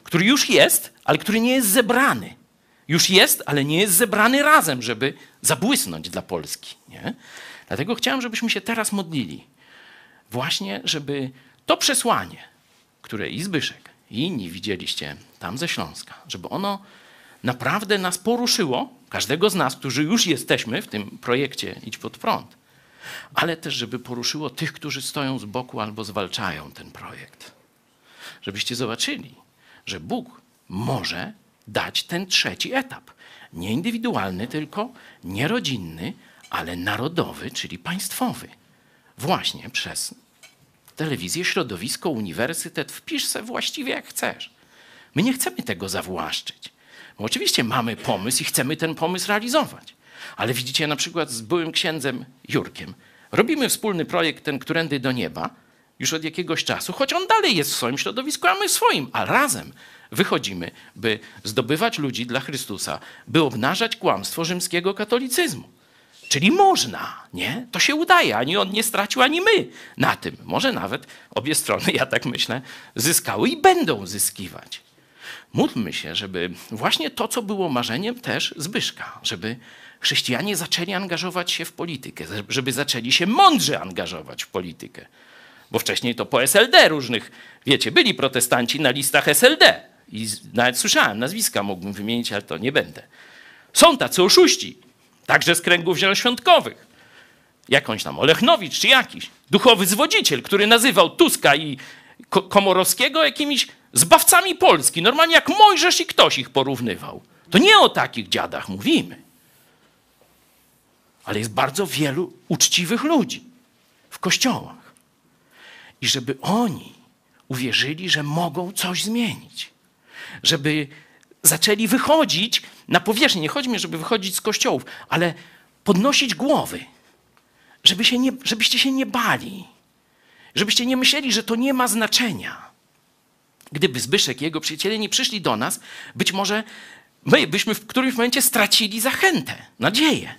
Speaker 2: który już jest, ale który nie jest zebrany. Już jest, ale nie jest zebrany razem, żeby zabłysnąć dla Polski. Nie? Dlatego chciałem, żebyśmy się teraz modlili. Właśnie, żeby to przesłanie, które i Zbyszek, i inni widzieliście tam ze Śląska, żeby ono naprawdę nas poruszyło, każdego z nas, którzy już jesteśmy w tym projekcie Idź pod prąd, ale też, żeby poruszyło tych, którzy stoją z boku albo zwalczają ten projekt. Żebyście zobaczyli, że Bóg może dać ten trzeci etap. Nie indywidualny, tylko nie rodzinny, ale narodowy, czyli państwowy. Właśnie przez telewizję, środowisko, uniwersytet. Wpisz se właściwie jak chcesz. My nie chcemy tego zawłaszczyć. Bo oczywiście mamy pomysł i chcemy ten pomysł realizować. Ale widzicie, na przykład z byłym księdzem Jurkiem, robimy wspólny projekt ten Którędy do Nieba już od jakiegoś czasu, choć on dalej jest w swoim środowisku, a my w swoim, a razem wychodzimy, by zdobywać ludzi dla Chrystusa, by obnażać kłamstwo rzymskiego katolicyzmu. Czyli można, nie? To się udaje. Ani on nie stracił, ani my na tym. Może nawet obie strony, ja tak myślę, zyskały i będą zyskiwać. Módlmy się, żeby właśnie to, co było marzeniem też Zbyszka, żeby chrześcijanie zaczęli angażować się w politykę, żeby zaczęli się mądrze angażować w politykę. Bo wcześniej to po SLD różnych, wiecie, byli protestanci na listach SLD. I nawet słyszałem, nazwiska mógłbym wymienić, ale to nie będę. Są tacy oszuści, także z kręgów zielonoświątkowych. Jakąś tam Olechnowicz czy jakiś duchowy zwodziciel, który nazywał Tuska i Komorowskiego jakimiś zbawcami Polski. Normalnie jak Mojżesz i ktoś ich porównywał. To nie o takich dziadach mówimy. Ale jest bardzo wielu uczciwych ludzi w kościołach. I żeby oni uwierzyli, że mogą coś zmienić. Żeby zaczęli wychodzić na powierzchnię. Nie chodzi mi, żeby wychodzić z kościołów, ale podnosić głowy. Żeby się nie, żebyście się nie bali. Żebyście nie myśleli, że to nie ma znaczenia. Gdyby Zbyszek i jego przyjaciele nie przyszli do nas, być może my byśmy w którymś momencie stracili zachętę, nadzieję,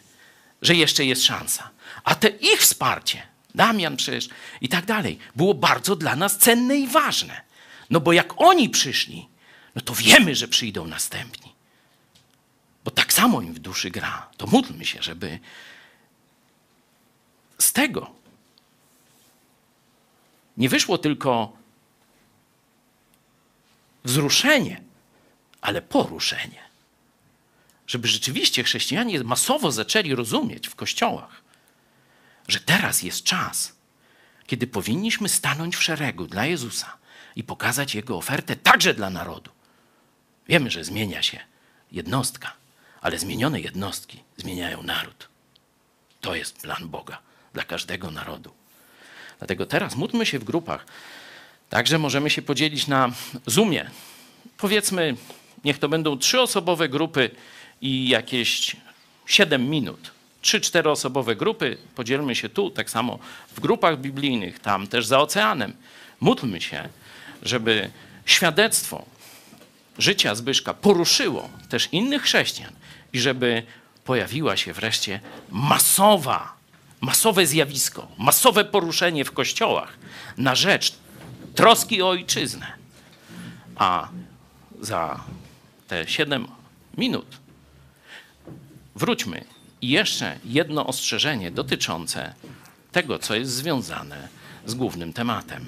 Speaker 2: że jeszcze jest szansa. A te ich wsparcie, Damian przecież i tak dalej, było bardzo dla nas cenne i ważne. No bo jak oni przyszli, no to wiemy, że przyjdą następni. Bo tak samo im w duszy gra. To módlmy się, żeby z tego nie wyszło tylko wzruszenie, ale poruszenie. Żeby rzeczywiście chrześcijanie masowo zaczęli rozumieć w kościołach, że teraz jest czas, kiedy powinniśmy stanąć w szeregu dla Jezusa i pokazać Jego ofertę także dla narodu. Wiemy, że zmienia się jednostka, ale zmienione jednostki zmieniają naród. To jest plan Boga dla każdego narodu. Dlatego teraz módlmy się w grupach. Także możemy się podzielić na Zoomie. Powiedzmy, niech to będą trzyosobowe grupy i jakieś 7 minut. Trzy, czteroosobowe grupy, podzielmy się tu, tak samo w grupach biblijnych, tam też za oceanem. Módlmy się, żeby świadectwo życia Zbyszka poruszyło też innych chrześcijan i żeby pojawiła się wreszcie masowa, masowe zjawisko, masowe poruszenie w kościołach na rzecz troski o ojczyznę. A za te siedem minut wróćmy i jeszcze jedno ostrzeżenie dotyczące tego, co jest związane z głównym tematem.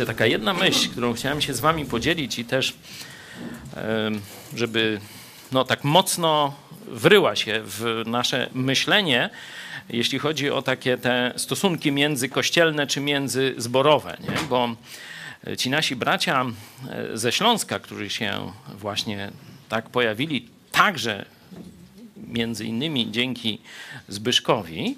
Speaker 2: Jeszcze taka jedna myśl, którą chciałem się z wami podzielić i też, żeby no, tak mocno wryła się w nasze myślenie, jeśli chodzi o takie te stosunki międzykościelne czy międzyzborowe, nie? bo ci nasi bracia e, ze Śląska, którzy się właśnie tak pojawili, także między innymi dzięki Zbyszkowi,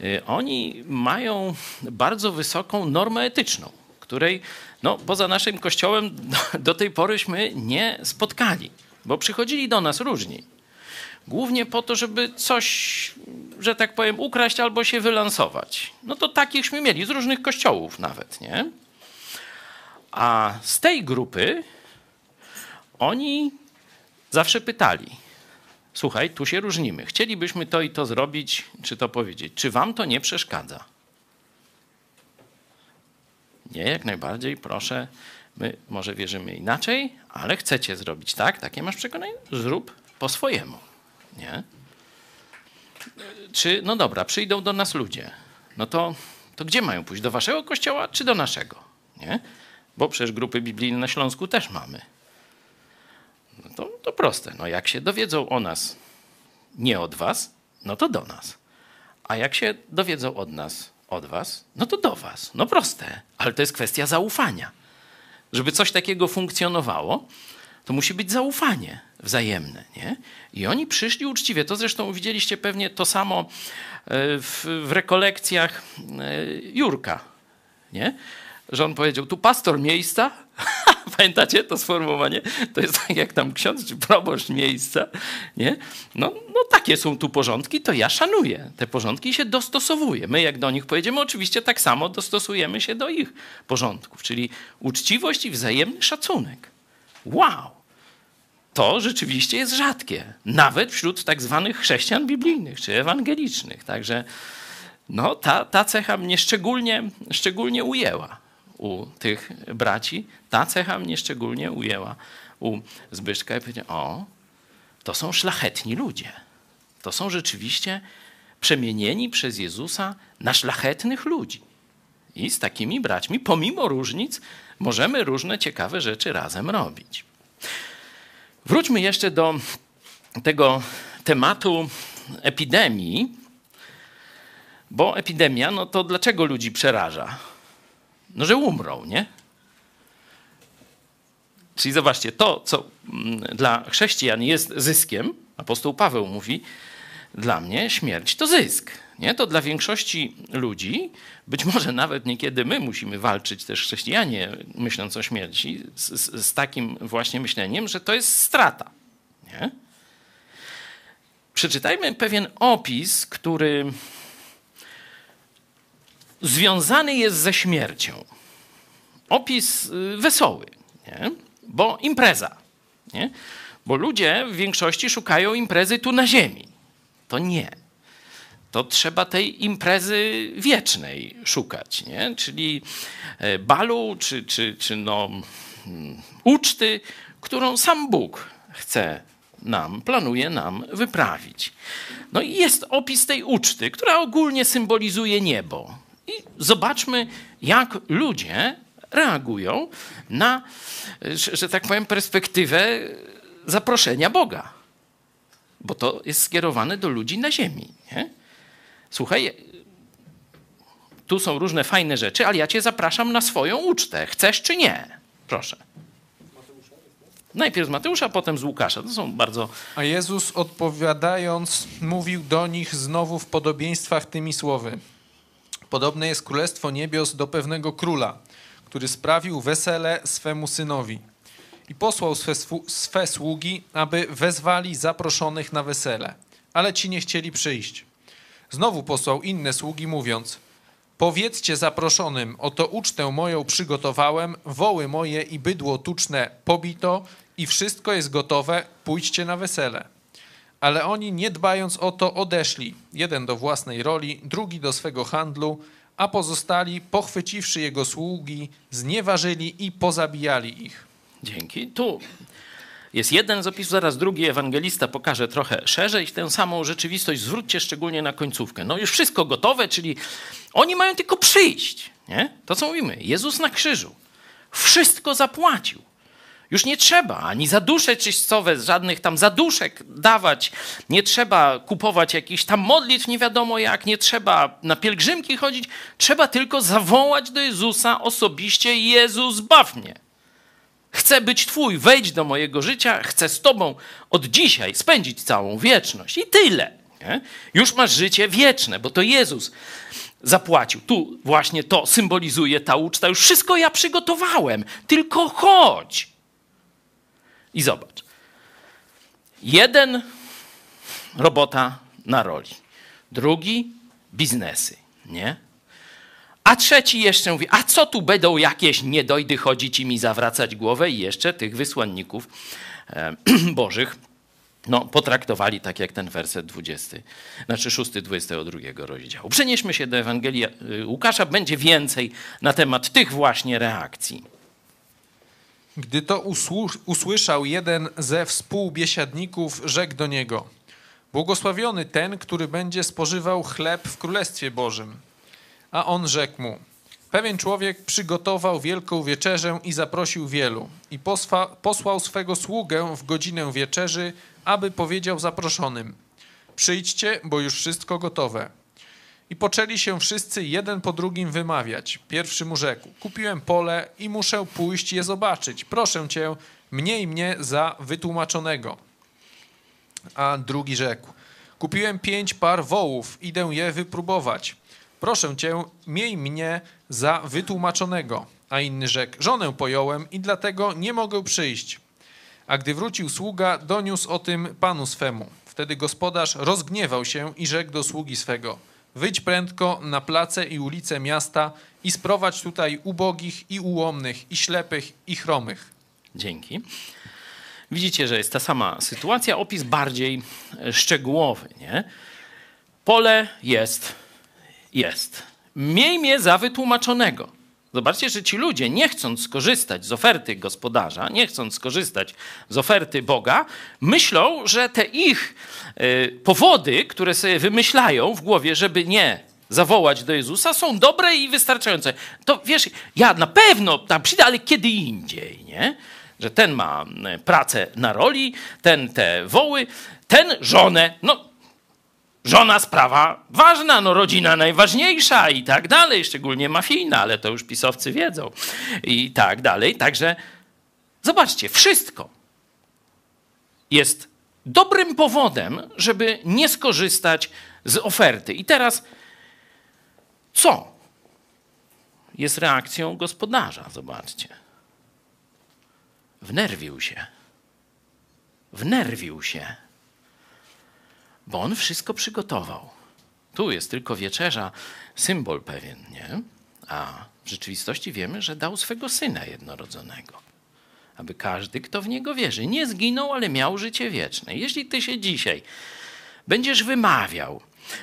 Speaker 2: y, oni mają bardzo wysoką normę etyczną, której no, poza naszym kościołem do, do tej poryśmy nie spotkali, bo przychodzili do nas różni. Głównie po to, żeby coś, że tak powiem, ukraść albo się wylansować. No to takichśmy mieli, z różnych kościołów nawet, nie? A z tej grupy oni zawsze pytali, słuchaj, tu się różnimy, chcielibyśmy to i to zrobić, czy to powiedzieć. Czy wam to nie przeszkadza? Nie, jak najbardziej, proszę. My może wierzymy inaczej, ale chcecie zrobić tak, takie masz przekonanie? Zrób po swojemu. Nie? Czy, no dobra, przyjdą do nas ludzie. No to, to gdzie mają pójść? Do waszego kościoła czy do naszego? Nie? Bo przecież grupy biblijne na Śląsku też mamy. No to, to proste. No jak się dowiedzą o nas nie od was, no to do nas. A jak się dowiedzą od nas od was, no to do was. No proste, ale to jest kwestia zaufania. Żeby coś takiego funkcjonowało, to musi być zaufanie wzajemne. Nie? I oni przyszli uczciwie. To zresztą widzieliście pewnie to samo e, w, w rekolekcjach e, Jurka. Nie? Że on powiedział, tu pastor miejsca. Pamiętacie to sformułowanie? To jest tak jak tam ksiądz czy proboszcz miejsca. Nie? No, no takie są tu porządki, to ja szanuję te porządki się dostosowuję. My jak do nich pojedziemy, oczywiście tak samo dostosujemy się do ich porządków. Czyli uczciwość i wzajemny szacunek. Wow! To rzeczywiście jest rzadkie. Nawet wśród tak zwanych chrześcijan biblijnych czy ewangelicznych. Także no, ta, ta cecha mnie szczególnie, szczególnie ujęła u tych braci. Ta cecha mnie szczególnie ujęła u Zbyszka i powiedział, o, to są szlachetni ludzie. To są rzeczywiście przemienieni przez Jezusa na szlachetnych ludzi. I z takimi braćmi, pomimo różnic, możemy różne ciekawe rzeczy razem robić. Wróćmy jeszcze do tego tematu epidemii, bo epidemia, no to dlaczego ludzi przeraża? No, że umrą, nie? Czyli zobaczcie, to, co mm, dla chrześcijan jest zyskiem, apostoł Paweł mówi, dla mnie śmierć to zysk. Nie? To dla większości ludzi, być może nawet niekiedy my musimy walczyć, też chrześcijanie, myśląc o śmierci, z, z, takim właśnie myśleniem, że to jest strata. Nie? Przeczytajmy pewien opis, który związany jest ze śmiercią. Opis y, wesoły, nie? bo impreza. Nie? Bo ludzie w większości szukają imprezy tu na ziemi. To nie. to trzeba tej imprezy wiecznej szukać, nie? czyli e, balu, czy, czy, czy no, mm, uczty, którą sam Bóg chce nam, planuje nam wyprawić. No i jest opis tej uczty, która ogólnie symbolizuje niebo. I zobaczmy, jak ludzie reagują na, że, tak powiem, perspektywę zaproszenia Boga. Bo to jest skierowane do ludzi na ziemi. Nie? Słuchaj, tu są różne fajne rzeczy, ale ja cię zapraszam na swoją ucztę. Chcesz czy nie? Proszę. Najpierw z Mateusza, potem z Łukasza. To są bardzo.
Speaker 3: A Jezus odpowiadając, mówił do nich znowu w podobieństwach tymi słowy. Podobne jest królestwo niebios do pewnego króla, który sprawił wesele swemu synowi i posłał swe, swe sługi, aby wezwali zaproszonych na wesele, ale ci nie chcieli przyjść. Znowu posłał inne sługi, mówiąc: Powiedzcie zaproszonym, oto ucztę moją przygotowałem, woły moje i bydło tuczne pobito i wszystko jest gotowe, pójdźcie na wesele. Ale oni, nie dbając o to, odeszli, jeden do własnej roli, drugi do swego handlu, a pozostali, pochwyciwszy jego sługi, znieważyli i pozabijali ich.
Speaker 2: Dzięki. Tu jest jeden z opisów, zaraz drugi ewangelista pokaże trochę szerzej tę samą rzeczywistość. Zwróćcie szczególnie na końcówkę. No już wszystko gotowe, czyli oni mają tylko przyjść. Nie? To co mówimy, Jezus na krzyżu wszystko zapłacił. Już nie trzeba ani za dusze czyścowe, żadnych tam zaduszek dawać. Nie trzeba kupować jakichś tam modlitw, nie wiadomo jak. Nie trzeba na pielgrzymki chodzić. Trzeba tylko zawołać do Jezusa osobiście: Jezus, baw mnie. Chcę być Twój, wejdź do mojego życia, chcę z Tobą od dzisiaj spędzić całą wieczność. I tyle. Nie? Już masz życie wieczne, bo to Jezus zapłacił. Tu właśnie to symbolizuje ta uczta. Już wszystko ja przygotowałem, tylko chodź. I zobacz. Jeden robota na roli, drugi biznesy, nie? A trzeci jeszcze mówi, a co tu będą jakieś niedojdy chodzić i mi zawracać głowę? I jeszcze tych wysłanników e, bożych no, potraktowali tak jak ten werset 20, znaczy 6, 22 rozdziału. Przenieśmy się do Ewangelii e, Łukasza, będzie więcej na temat tych właśnie reakcji.
Speaker 3: Gdy to usłyszał jeden ze współbiesiadników, rzekł do niego: Błogosławiony ten, który będzie spożywał chleb w Królestwie Bożym. A on rzekł mu: Pewien człowiek przygotował wielką wieczerzę i zaprosił wielu. I posła, posłał swego sługę w godzinę wieczerzy, aby powiedział zaproszonym: Przyjdźcie, bo już wszystko gotowe. I poczęli się wszyscy jeden po drugim wymawiać. Pierwszy mu rzekł: Kupiłem pole i muszę pójść je zobaczyć. Proszę cię, mniej mnie za wytłumaczonego. A drugi rzekł: Kupiłem pięć par wołów, idę je wypróbować. Proszę cię, miej mnie za wytłumaczonego. A inny rzekł: Żonę pojąłem i dlatego nie mogę przyjść. A gdy wrócił sługa, doniósł o tym panu swemu. Wtedy gospodarz rozgniewał się i rzekł do sługi swego: Wyjdź prędko na place i ulice miasta i sprowadź tutaj ubogich i ułomnych, i ślepych, i chromych.
Speaker 2: Dzięki. Widzicie, że jest ta sama sytuacja, opis bardziej szczegółowy. Nie? Pole jest jest. Miej mnie za wytłumaczonego. Zobaczcie, że ci ludzie, nie chcąc skorzystać z oferty gospodarza, nie chcąc skorzystać z oferty Boga, myślą, że te ich y, powody, które sobie wymyślają w głowie, żeby nie zawołać do Jezusa, są dobre i wystarczające. To wiesz, ja na pewno tam przyjdę, ale kiedy indziej, nie? Że ten ma y, pracę na roli, ten te woły, ten żonę. No, Żona sprawa ważna, no rodzina najważniejsza i tak dalej, szczególnie mafijna, ale to już pisowcy wiedzą i tak dalej. Także zobaczcie, wszystko jest dobrym powodem, żeby nie skorzystać z oferty. I teraz co jest reakcją gospodarza? Zobaczcie. Wnerwił się. Wnerwił się bo on wszystko przygotował. Tu jest tylko wieczerza, symbol pewien, nie? A w rzeczywistości wiemy, że dał swego syna jednorodzonego, aby każdy, kto w niego wierzy, nie zginął, ale miał życie wieczne. Jeśli ty się dzisiaj będziesz wymawiał,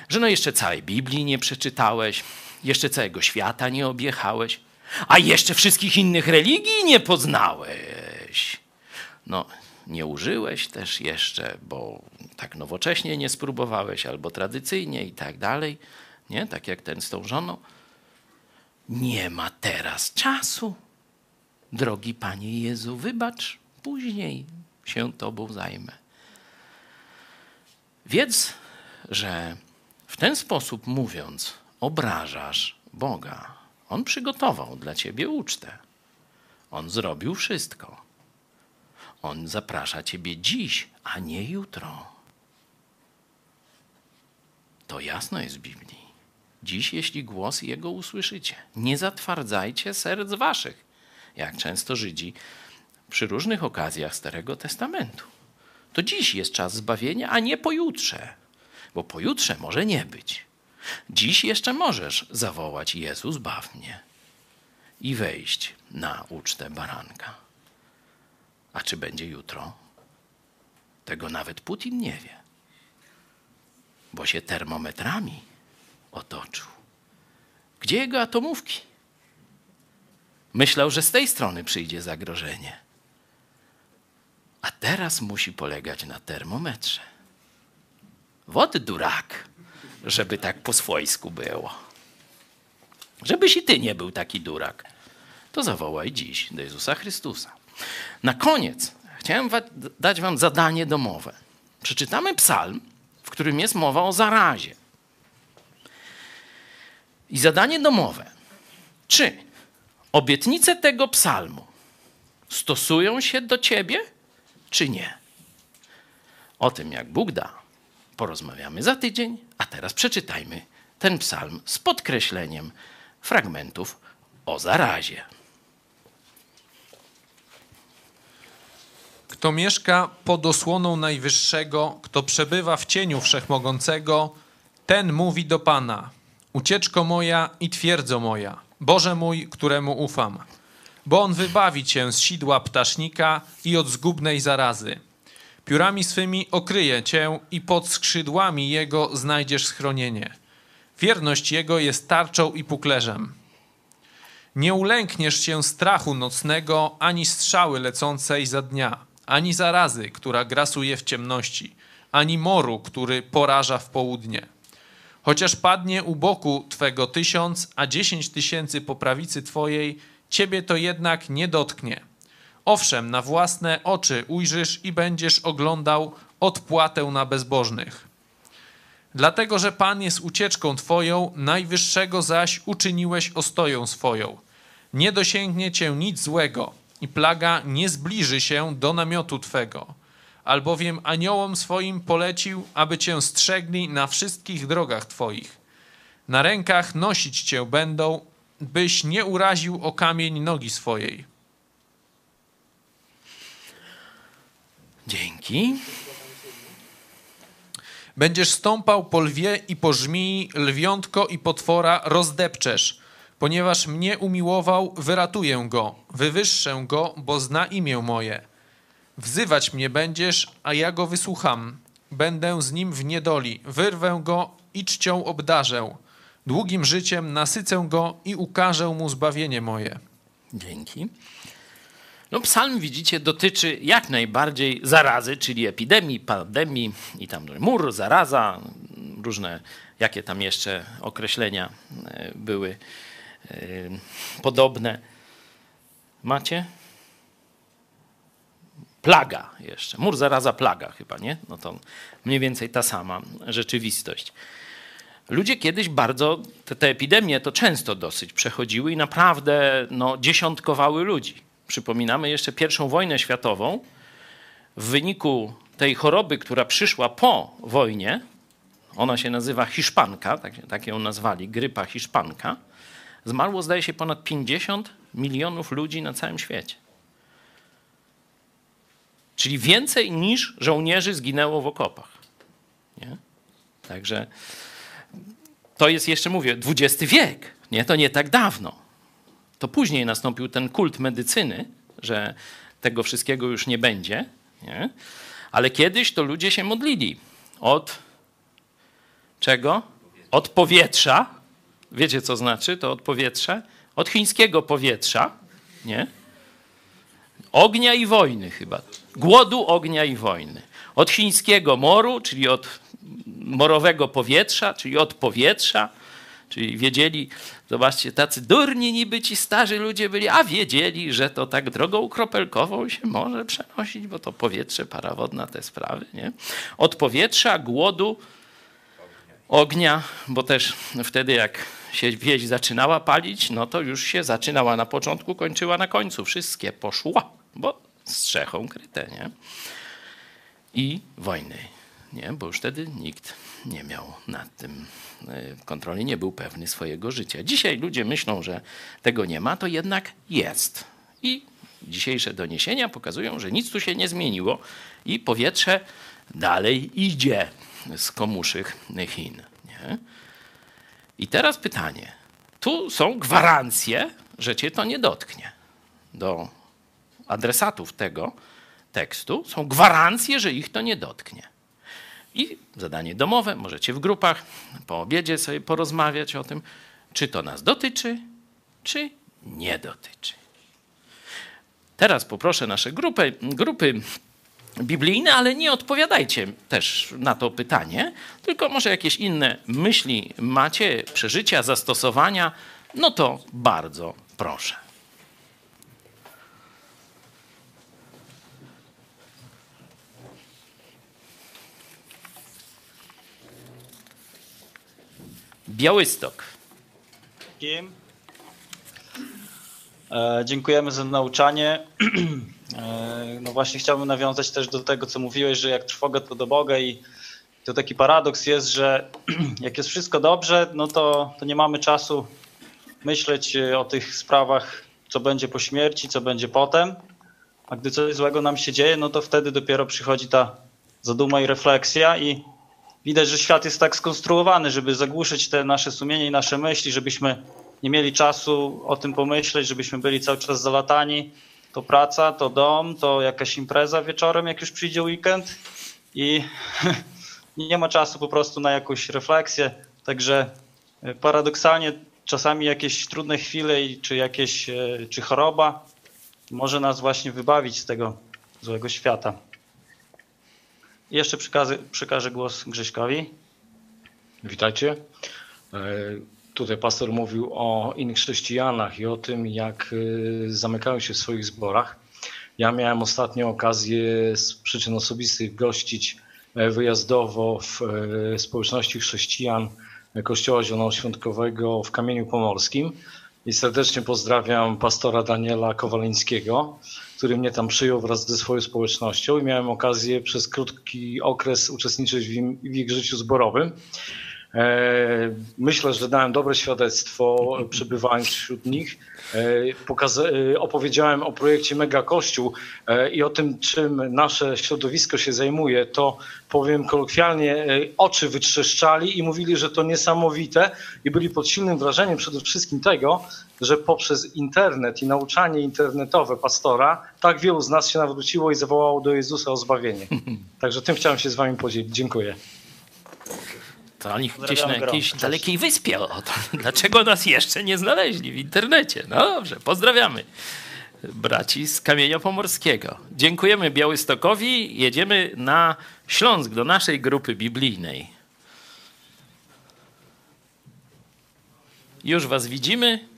Speaker 2: że no jeszcze całej Biblii nie przeczytałeś, jeszcze całego świata nie objechałeś, a jeszcze wszystkich innych religii nie poznałeś. No, nie użyłeś też jeszcze, bo tak nowocześnie nie spróbowałeś, albo tradycyjnie i tak dalej, nie? Tak jak ten z tą żoną. Nie ma teraz czasu. Drogi Panie Jezu, wybacz, później się Tobą zajmę. Wiedz, że w ten sposób mówiąc, obrażasz Boga. On przygotował dla Ciebie ucztę. On zrobił wszystko. On zaprasza Ciebie dziś, a nie jutro. To jasno jest w Biblii. Dziś, jeśli głos Jego usłyszycie, nie zatwardzajcie serc waszych, jak często Żydzi przy różnych okazjach Starego Testamentu. To dziś jest czas zbawienia, a nie pojutrze, bo pojutrze może nie być. Dziś jeszcze możesz zawołać Jezus, zbaw mnie i wejść na ucztę baranka. A czy będzie jutro? Tego nawet Putin nie wie, bo się termometrami otoczył. Gdzie jego atomówki? Myślał, że z tej strony przyjdzie zagrożenie. A teraz musi polegać na termometrze. Wod durak, żeby tak po swojsku było. Żebyś i ty nie był taki durak, to zawołaj dziś do Jezusa Chrystusa. Na koniec chciałem dać wam zadanie domowe. Przeczytamy psalm, w którym jest mowa o zarazie. I zadanie domowe. Czy obietnice tego psalmu stosują się do ciebie, czy nie? O tym, jak Bóg da, porozmawiamy za tydzień, a teraz przeczytajmy ten psalm z podkreśleniem fragmentów o zarazie.
Speaker 3: Kto mieszka pod osłoną Najwyższego, kto przebywa w cieniu Wszechmogącego, ten mówi do Pana: Ucieczko moja i twierdzo moja, Boże mój, któremu ufam. Bo on wybawi cię z sidła ptasznika i od zgubnej zarazy. Piórami swymi okryje cię i pod skrzydłami jego znajdziesz schronienie. Wierność jego jest tarczą i puklerzem. Nie ulękniesz się strachu nocnego, ani strzały lecącej za dnia, ani zarazy, która grasuje w ciemności, ani moru, który poraża w południe. Chociaż padnie u boku twego tysiąc, a dziesięć tysięcy po prawicy twojej, ciebie to jednak nie dotknie. Owszem, na własne oczy ujrzysz i będziesz oglądał odpłatę na bezbożnych. Dlatego, że Pan jest ucieczką Twoją, najwyższego zaś uczyniłeś ostoją swoją. Nie dosięgnie Cię nic złego i plaga nie zbliży się do namiotu Twego. Albowiem aniołom swoim polecił, aby Cię strzegli na wszystkich drogach Twoich. Na rękach nosić Cię będą, byś nie uraził o kamień nogi swojej.
Speaker 2: Dzięki.
Speaker 3: Będziesz stąpał po lwie i po żmii, lwiątko i potwora rozdepczesz. Ponieważ mnie umiłował, wyratuję go, wywyższę go, bo zna imię moje. Wzywać mnie będziesz, a ja go wysłucham. Będę z nim w niedoli, wyrwę go i czcią obdarzę. Długim życiem nasycę go i ukażę mu zbawienie moje.
Speaker 2: Dzięki. No, psalm, widzicie, dotyczy jak najbardziej zarazy, czyli epidemii, pandemii i tam mur, zaraza, różne, jakie tam jeszcze określenia e, były podobne. Macie? Plaga jeszcze. Mur, zaraza, plaga chyba, nie? No to mniej więcej ta sama rzeczywistość. Ludzie kiedyś bardzo, te, te epidemie to często dosyć przechodziły i naprawdę no, dziesiątkowały ludzi. Przypominamy jeszcze pierwszą wojnę światową. W wyniku tej choroby, która przyszła po wojnie, ona się nazywa hiszpanka, tak, tak ją nazwali, grypa hiszpanka, zmarło zdaje się ponad 50 milionów ludzi na całym świecie. Czyli więcej niż żołnierzy zginęło w okopach. Nie? Także to jest jeszcze, mówię, XX wiek. Nie? To nie tak dawno. To później nastąpił ten kult medycyny, że tego wszystkiego już nie będzie. Nie? Ale kiedyś to ludzie się modlili od czego? Od powietrza. Wiecie, co znaczy to od powietrza? Od chińskiego powietrza, nie? Ognia i wojny chyba. Głodu, ognia i wojny. Od chińskiego moru, czyli od morowego powietrza, czyli od powietrza, czyli wiedzieli, zobaczcie, tacy durni niby ci starzy ludzie byli, a wiedzieli, że to tak drogą kropelkową się może przenosić, bo to powietrze, para wodna, te sprawy, nie? Od powietrza, głodu, ognia, bo też wtedy jak się wieś zaczynała palić, no to już się zaczynała na początku, kończyła na końcu. Wszystkie poszła, bo strzechą kryte, nie? I wojny, nie? Bo już wtedy nikt nie miał nad tym e, kontroli, nie był pewny swojego życia. Dzisiaj ludzie myślą, że tego nie ma, to jednak jest. I dzisiejsze doniesienia pokazują, że nic tu się nie zmieniło i powietrze dalej idzie z komuszych Chin. Nie? I teraz pytanie. Tu są gwarancje, że cię to nie dotknie. Do adresatów tego tekstu są gwarancje, że ich to nie dotknie. I zadanie domowe, możecie w grupach po obiedzie sobie porozmawiać o tym, czy to nas dotyczy, czy nie dotyczy. Teraz poproszę nasze grupy, grupy biblijne, ale nie odpowiadajcie też na to pytanie, tylko może jakieś inne myśli macie, przeżycia, zastosowania, no to bardzo proszę. Białystok.
Speaker 12: Dziękujemy za nauczanie. E, no właśnie chciałbym nawiązać też do tego, co mówiłeś, że jak trwoga to do Boga i to taki paradoks jest, że jak jest wszystko dobrze, no to, to nie mamy czasu myśleć o tych sprawach, co będzie po śmierci, co będzie potem. A gdy coś złego nam się dzieje, no to wtedy dopiero przychodzi ta zaduma i refleksja i widać, że świat jest tak skonstruowany, żeby zagłuszyć te nasze sumienie i nasze myśli, żebyśmy nie mieli czasu o tym pomyśleć, żebyśmy byli cały czas zalatani. To praca, to dom, to jakaś impreza wieczorem, jak już przyjdzie weekend i nie ma czasu po prostu na jakąś refleksję. Także e, paradoksalnie czasami jakieś trudne chwile czy jakieś, e, czy choroba może nas właśnie wybawić z tego złego świata. Jeszcze przekażę, przekażę głos Grześkowi.
Speaker 13: Witajcie. E, Tutaj pastor mówił o innych chrześcijanach i o tym, jak e, zamykają się w swoich zborach. Ja miałem ostatnio okazję z przyczyn osobistych gościć e, wyjazdowo w społeczności chrześcijan Kościoła Zielonoświątkowego w Kamieniu Pomorskim i serdecznie pozdrawiam pastora Daniela Kowaleńskiego, który mnie tam przyjął wraz ze swoją społecznością i miałem okazję przez krótki okres uczestniczyć w ich życiu zborowym. E, myślę, że dałem dobre świadectwo przebywając wśród nich. E, opowiedziałem o projekcie Mega Kościół e, i o tym, czym nasze środowisko się zajmuje, to powiem kolokwialnie, oczy wytrzeszczali i mówili, że to niesamowite i byli pod silnym wrażeniem przede wszystkim tego, że poprzez internet i nauczanie internetowe pastora tak wielu z nas się nawróciło i zawołało do Jezusa o zbawienie. Także tym chciałem się z wami podzielić. Dziękuję.
Speaker 2: To oni gdzieś na jakiejś dalekiej wyspie. O, to, dlaczego nas jeszcze nie znaleźli w internecie? No dobrze, pozdrawiamy braci z Kamienia Pomorskiego. Dziękujemy Białystokowi. Jedziemy na Śląsk do naszej grupy biblijnej. Już was widzimy.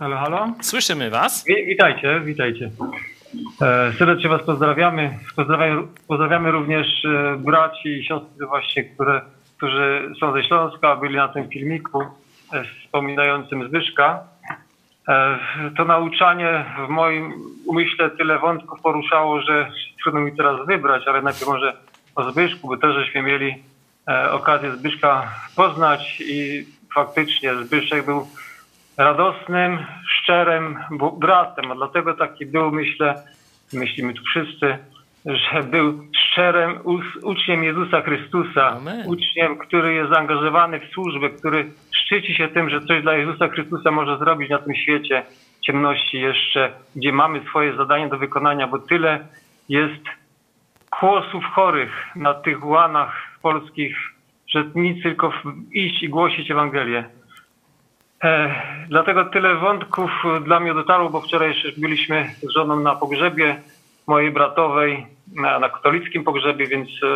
Speaker 14: Halo, halo?
Speaker 2: Słyszymy Was.
Speaker 14: Witajcie, witajcie. E, serdecznie Was pozdrawiamy. Pozdrawiamy, pozdrawiamy również e, braci i siostry właśnie, które, którzy są ze Śląska, byli na tym filmiku e, wspominającym Zbyszka. To nauczanie w moim umyśle tyle wątków poruszało, że trudno mi teraz wybrać, ale najpierw może o Zbyszku, bo też żeśmy mieli okazję Zbyszka poznać i faktycznie Zbyszek był radosnym, szczerym bratem, a dlatego taki był, myślę, myślimy tu wszyscy, że był szczerym uczniem Jezusa Chrystusa, Amen. uczniem, który jest zaangażowany w służbę, który szczyci się tym, że coś dla Jezusa Chrystusa może zrobić na tym świecie ciemności jeszcze, gdzie mamy swoje zadanie do wykonania, bo tyle jest głosów chorych na tych łanach polskich, że nic tylko iść i głosić Ewangelię. E, dlatego tyle wątków dla mnie dotarło, bo wczoraj jeszcze byliśmy z żoną na pogrzebie mojej bratowej, na, na katolickim pogrzebie, więc e,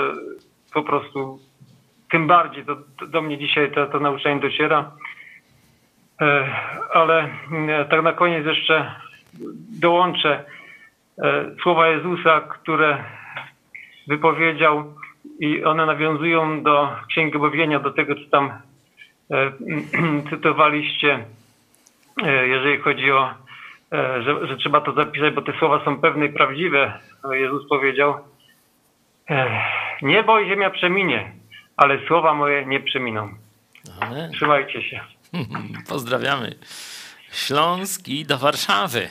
Speaker 14: po prostu tym bardziej to do mnie dzisiaj to, to nauczanie dociera. E, ale e, tak na koniec jeszcze dołączę e, słowa Jezusa, które wypowiedział i one nawiązują do Księgi Objawienia, do tego, co tam cytowaliście, e, jeżeli chodzi o, e, że, że trzeba to zapisać, bo te słowa są pewne i prawdziwe. Jezus powiedział, e, niebo i ziemia przeminie, ale słowa moje nie przeminą.
Speaker 2: Amen.
Speaker 14: Trzymajcie się.
Speaker 2: Pozdrawiamy. Śląsk i do Warszawy.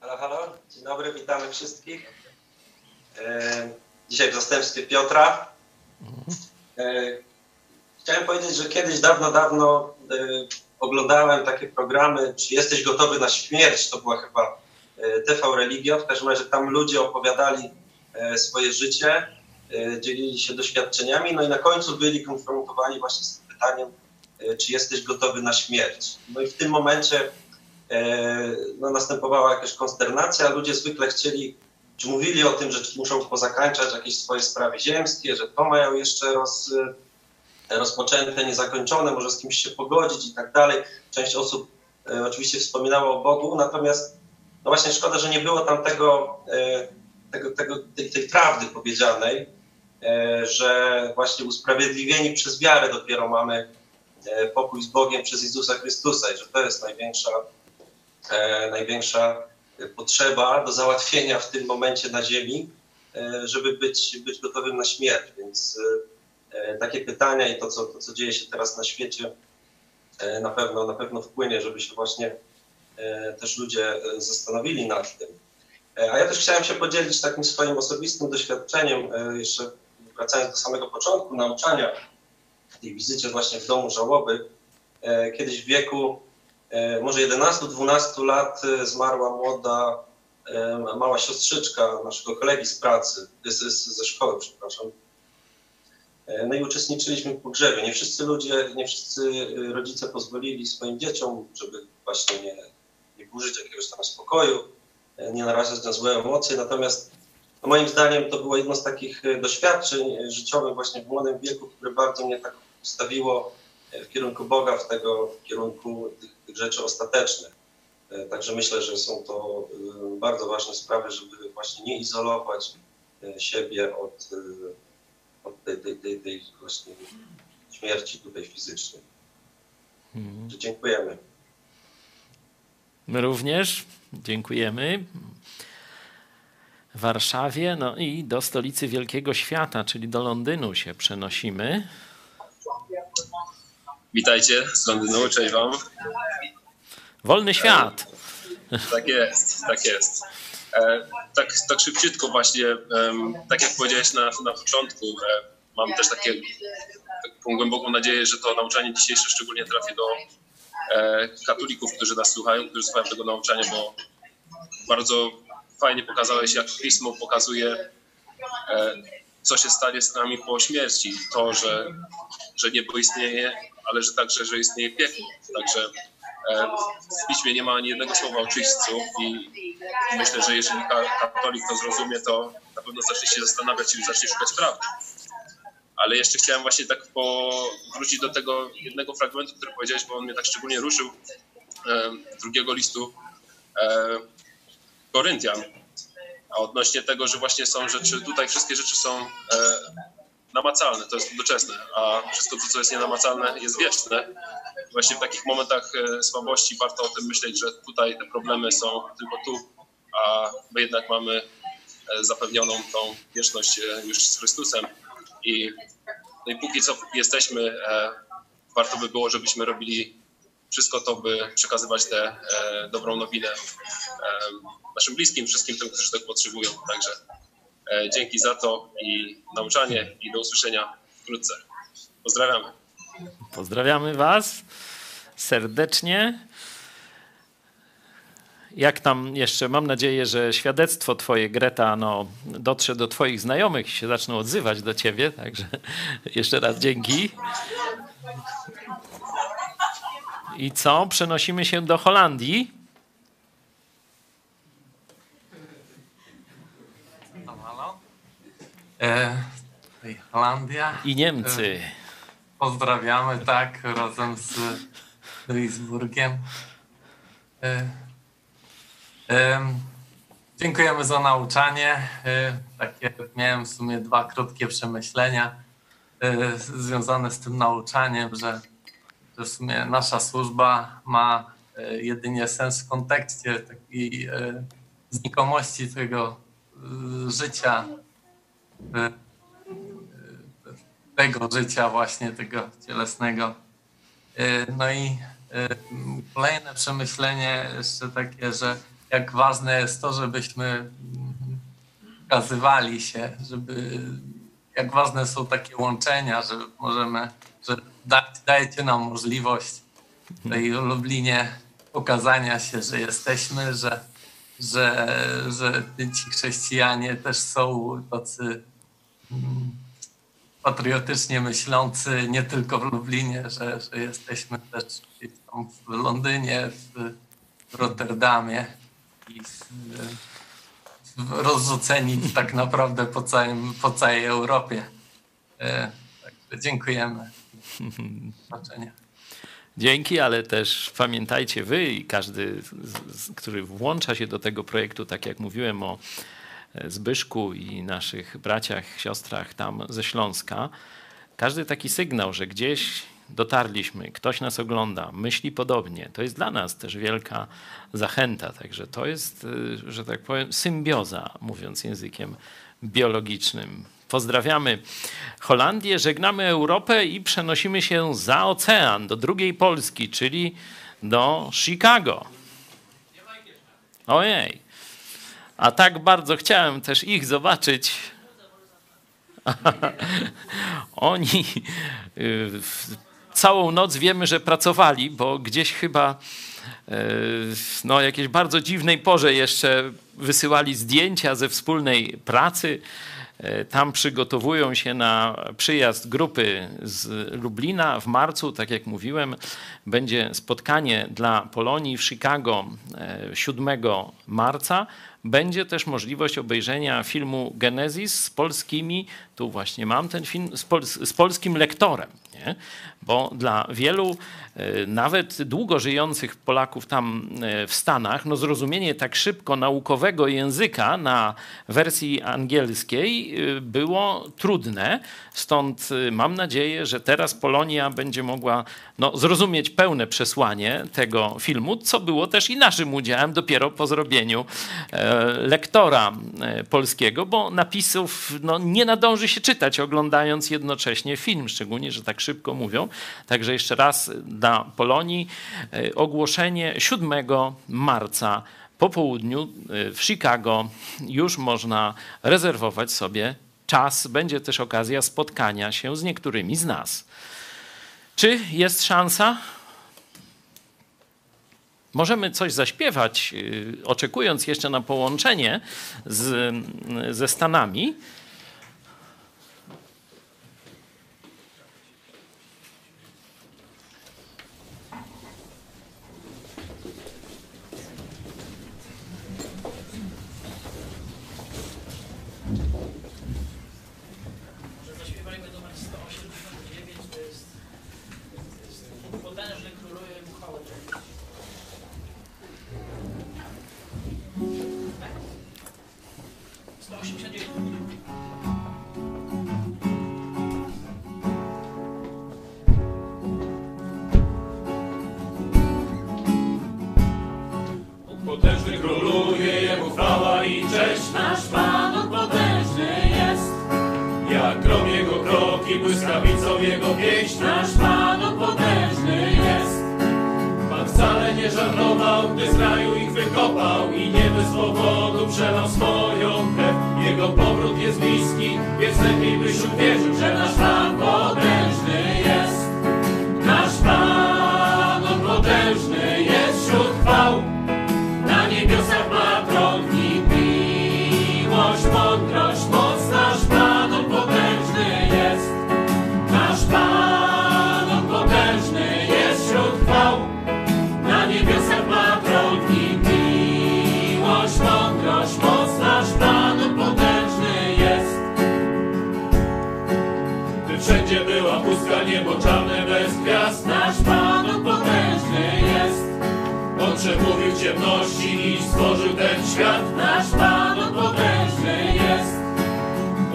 Speaker 15: Halo, halo. Dzień dobry, witamy wszystkich. Dzisiaj w zastępstwie Piotra. E, Chciałem powiedzieć, że kiedyś dawno, dawno e, oglądałem takie programy, czy jesteś gotowy na śmierć, to była chyba e, TV Religio, w każdym razie tam ludzie opowiadali swoje życie, dzielili się doświadczeniami, no i na końcu byli konfrontowani właśnie z tym pytaniem, czy jesteś gotowy na śmierć. No i w tym momencie no, następowała jakaś konsternacja, ludzie zwykle chcieli, czy mówili o tym, że muszą pozakańczać jakieś swoje sprawy ziemskie, że to mają jeszcze roz, rozpoczęte, niezakończone, może z kimś się pogodzić i tak dalej. Część osób e, oczywiście wspominała o Bogu, natomiast no właśnie szkoda, że nie było tam tego, e, tego, tego, tej, tej prawdy powiedzianej, e, że właśnie usprawiedliwieni przez wiarę dopiero mamy e, pokój z Bogiem przez Jezusa Chrystusa i że to jest największa, e, największa potrzeba do załatwienia w tym momencie na ziemi, e, żeby być, być gotowym na śmierć. Więc e, takie pytania i to co, to, co dzieje się teraz na świecie, e, na pewno, na pewno wpłynie, żeby się właśnie e, też ludzie e, zastanowili nad tym. E, A ja też chciałem się podzielić takim swoim osobistym doświadczeniem, e, jeszcze wracając do samego początku nauczania, tej wizycie właśnie w domu żałoby. E, Kiedyś w wieku e, może 11-12 lat e, zmarła młoda, e, mała siostrzyczka naszego kolegi z pracy, z, z, ze szkoły, przepraszam. E, No i uczestniczyliśmy w pogrzebie. Nie wszyscy ludzie, nie wszyscy e, rodzice pozwolili swoim dzieciom, żeby właśnie nie, nie burzyć jakiegoś tam spokoju, e, nie narażać na złe emocje. Natomiast no moim zdaniem to było jedno z takich e, doświadczeń e, życiowych właśnie w młodym wieku, które bardzo mnie tak ustawiło e, w kierunku Boga, w tego w kierunku tych, tych rzeczy ostatecznych. E, Także myślę, że są to e, bardzo ważne sprawy, żeby właśnie nie izolować e, siebie od, od tej, tej, tej, tej właśnie śmierci tutaj fizycznej.
Speaker 2: Mhm.
Speaker 15: Dziękujemy.
Speaker 2: My również dziękujemy. Warszawie, no i do stolicy Wielkiego Świata, czyli do Londynu się przenosimy.
Speaker 16: Witajcie z Londynu, cześć Wam.
Speaker 2: Wolny świat.
Speaker 16: Tak jest, tak jest. E, tak, tak szybciutko właśnie, tak jak powiedziałeś na, na początku, mam też takie, taką głęboką nadzieję, że to nauczanie dzisiejsze szczególnie trafi do e, katolików, którzy nas słuchają, którzy słuchają tego nauczania, bo bardzo fajnie pokazałeś, jak Pismo pokazuje, e, co się stanie z nami po śmierci. To, że, że niebo istnieje, ale że także, że istnieje piekło. Także e, w Piśmie nie ma ani jednego słowa o czyśćcu i myślę, że jeżeli ka- katolik to zrozumie, to na pewno zacznie się zastanawiać i zacznie szukać prawdy. Ale jeszcze chciałem właśnie tak powrócić do tego jednego fragmentu, który powiedziałeś, bo on mnie tak szczególnie ruszył, e, drugiego listu e, Koryntian. A odnośnie tego, że właśnie są rzeczy, tutaj wszystkie rzeczy są namacalne, to jest doczesne, a wszystko to, co jest nienamacalne, jest wieczne. Właśnie w takich momentach e, słabości warto o tym myśleć, że tutaj te problemy są tylko tu, a my jednak mamy e, zapewnioną tą wieczność e, już z Chrystusem. I, no i póki co jesteśmy, warto by było, żebyśmy robili wszystko to, by przekazywać tę dobrą nowinę naszym bliskim, wszystkim tym, którzy tego potrzebują. Także Dzięki za to i nauczanie i do usłyszenia wkrótce. Pozdrawiamy.
Speaker 2: Pozdrawiamy Was serdecznie. Jak tam jeszcze, mam nadzieję, że świadectwo Twoje, Greta, no, dotrze do Twoich znajomych i się zaczną odzywać do Ciebie. Także jeszcze raz dzięki. I co? Przenosimy się do Holandii.
Speaker 17: Halo? E, Holandia.
Speaker 2: I Niemcy.
Speaker 17: E, pozdrawiamy, tak, razem z Duisburgiem. E, em, dziękujemy za nauczanie. E, takie miałem w sumie dwa krótkie przemyślenia e, związane z tym nauczaniem, że, że w sumie nasza służba ma e, jedynie sens w kontekście takiej e, znikomości tego e, życia e, tego życia właśnie, tego cielesnego. E, No i e, kolejne przemyślenie jeszcze takie, że jak ważne jest to, żebyśmy ukazywali się, żeby jak ważne są takie łączenia, że możemy, że da, dajecie nam możliwość w Lublinie pokazania się, że jesteśmy, że, że, że ci chrześcijanie też są tacy patriotycznie myślący nie tylko w Lublinie, że, że jesteśmy też w Londynie, w, Rotterdamie i rozrzuceni tak naprawdę po, całym, po całej Europie. E, Także dziękujemy. Zobaczenia.
Speaker 2: Dzięki, ale też pamiętajcie wy i każdy, który włącza się do tego projektu, tak jak mówiłem o Zbyszku i naszych braciach, siostrach tam ze Śląska, każdy taki sygnał, że gdzieś dotarliśmy, ktoś nas ogląda, myśli podobnie, to jest dla nas też wielka zachęta. Także to jest, y, że tak powiem, symbioza, mówiąc językiem biologicznym. Pozdrawiamy Holandię, żegnamy Europę i przenosimy się za ocean do drugiej Polski, czyli do Chicago. Ojej. A tak bardzo chciałem też ich zobaczyć. Oni y, całą noc wiemy, że pracowali, bo gdzieś chyba y, no, jakiejś bardzo dziwnej porze jeszcze wysyłali zdjęcia ze wspólnej pracy. E, Tam przygotowują się na przyjazd grupy z Lublina w marcu. Tak jak mówiłem, będzie spotkanie dla Polonii w Chicago e, 7 marca. Będzie też możliwość obejrzenia filmu Genesis z polskimi, tu właśnie mam ten film, z, z polskim lektorem. Nie? Bo dla wielu, e, nawet długo żyjących Polaków tam e, w Stanach, no zrozumienie tak szybko naukowego języka na wersji angielskiej e, było trudne. Stąd mam nadzieję, że teraz Polonia będzie mogła no, zrozumieć pełne przesłanie tego filmu, co było też i naszym udziałem dopiero po zrobieniu e, lektora e, polskiego, bo napisów no, nie nadąży się czytać, oglądając jednocześnie film, szczególnie, że tak szybko mówią. Także jeszcze raz dla Polonii e, ogłoszenie 7 marca po południu e, w Chicago już można rezerwować sobie czas. Będzie też okazja spotkania się z niektórymi z nas. Czy jest szansa? Możemy coś zaśpiewać, yy, oczekując jeszcze na połączenie z, ze Stanami.
Speaker 1: Jego pieśń. Nasz Pan on potężny jest. Pan wcale nie żartował, gdy z raju ich wykopał i nie bez powodu przelał swoją krew. Jego powrót jest bliski, więc lepiej byś uwierzył, że nasz Pan On przemówił ciemności i stworzył ten świat, nasz Pan on potężny jest.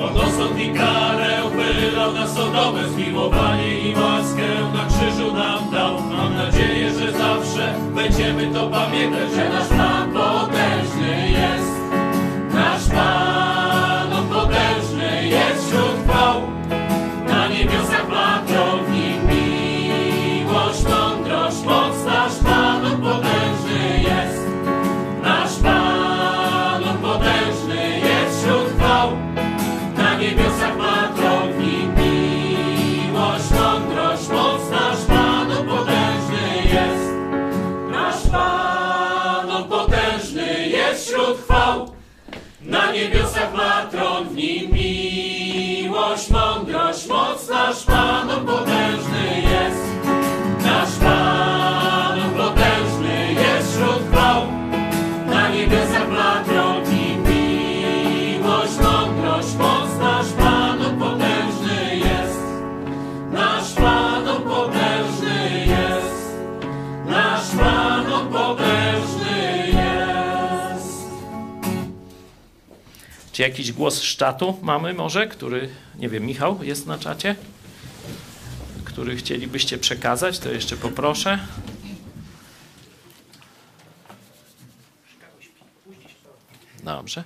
Speaker 1: On osąd i karę wylał na Sodomę, zmiłowanie i łaskę na krzyżu nam dał. Mam nadzieję, że zawsze będziemy to pamiętać, że nasz Pan potężny
Speaker 2: Czy jakiś głos z czatu mamy może, który, nie wiem, Michał jest na czacie? Który chcielibyście przekazać, to jeszcze poproszę. Dobrze.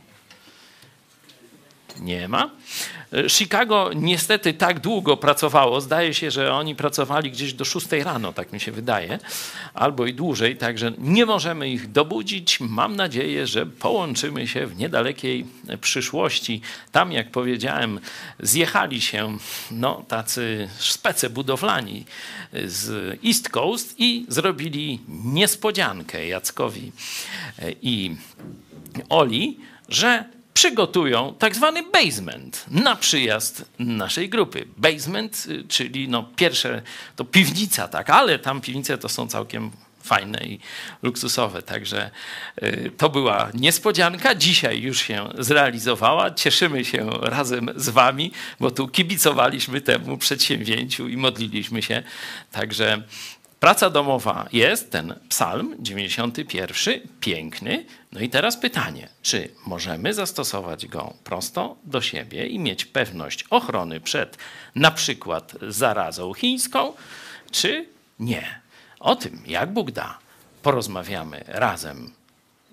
Speaker 2: Nie ma. Chicago niestety tak długo pracowało. Zdaje się, że oni pracowali gdzieś do 6 rano, tak mi się wydaje, albo i dłużej, także nie możemy ich dobudzić. Mam nadzieję, że połączymy się w niedalekiej przyszłości. Tam, jak powiedziałem, zjechali się no, tacy szpece budowlani z East Coast i zrobili niespodziankę Jackowi i Oli, że przygotują tak zwany basement na przyjazd naszej grupy. Basement, y, czyli no pierwsze, to piwnica, tak, ale tam piwnice to są całkiem fajne i luksusowe. Także y, to była niespodzianka. Dzisiaj już się zrealizowała. Cieszymy się razem z Wami, bo tu kibicowaliśmy temu przedsięwzięciu i modliliśmy się. Także praca domowa jest, ten psalm 91, piękny. No i teraz pytanie, czy możemy zastosować go prosto do siebie i mieć pewność ochrony przed na przykład zarazą chińską, czy nie? O tym, jak Bóg da, porozmawiamy razem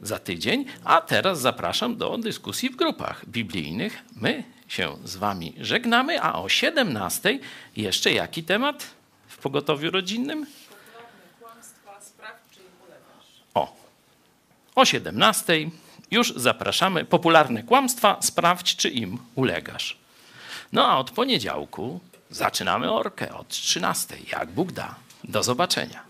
Speaker 2: za tydzień, a teraz zapraszam do dyskusji w grupach biblijnych. My się z Wami żegnamy, a o 17 jeszcze jaki temat w pogotowiu rodzinnym? O, o 17 już zapraszamy. Popularne kłamstwa, sprawdź, czy im ulegasz. No a od poniedziałku zaczynamy orkę od 13, jak Bóg da. Do zobaczenia.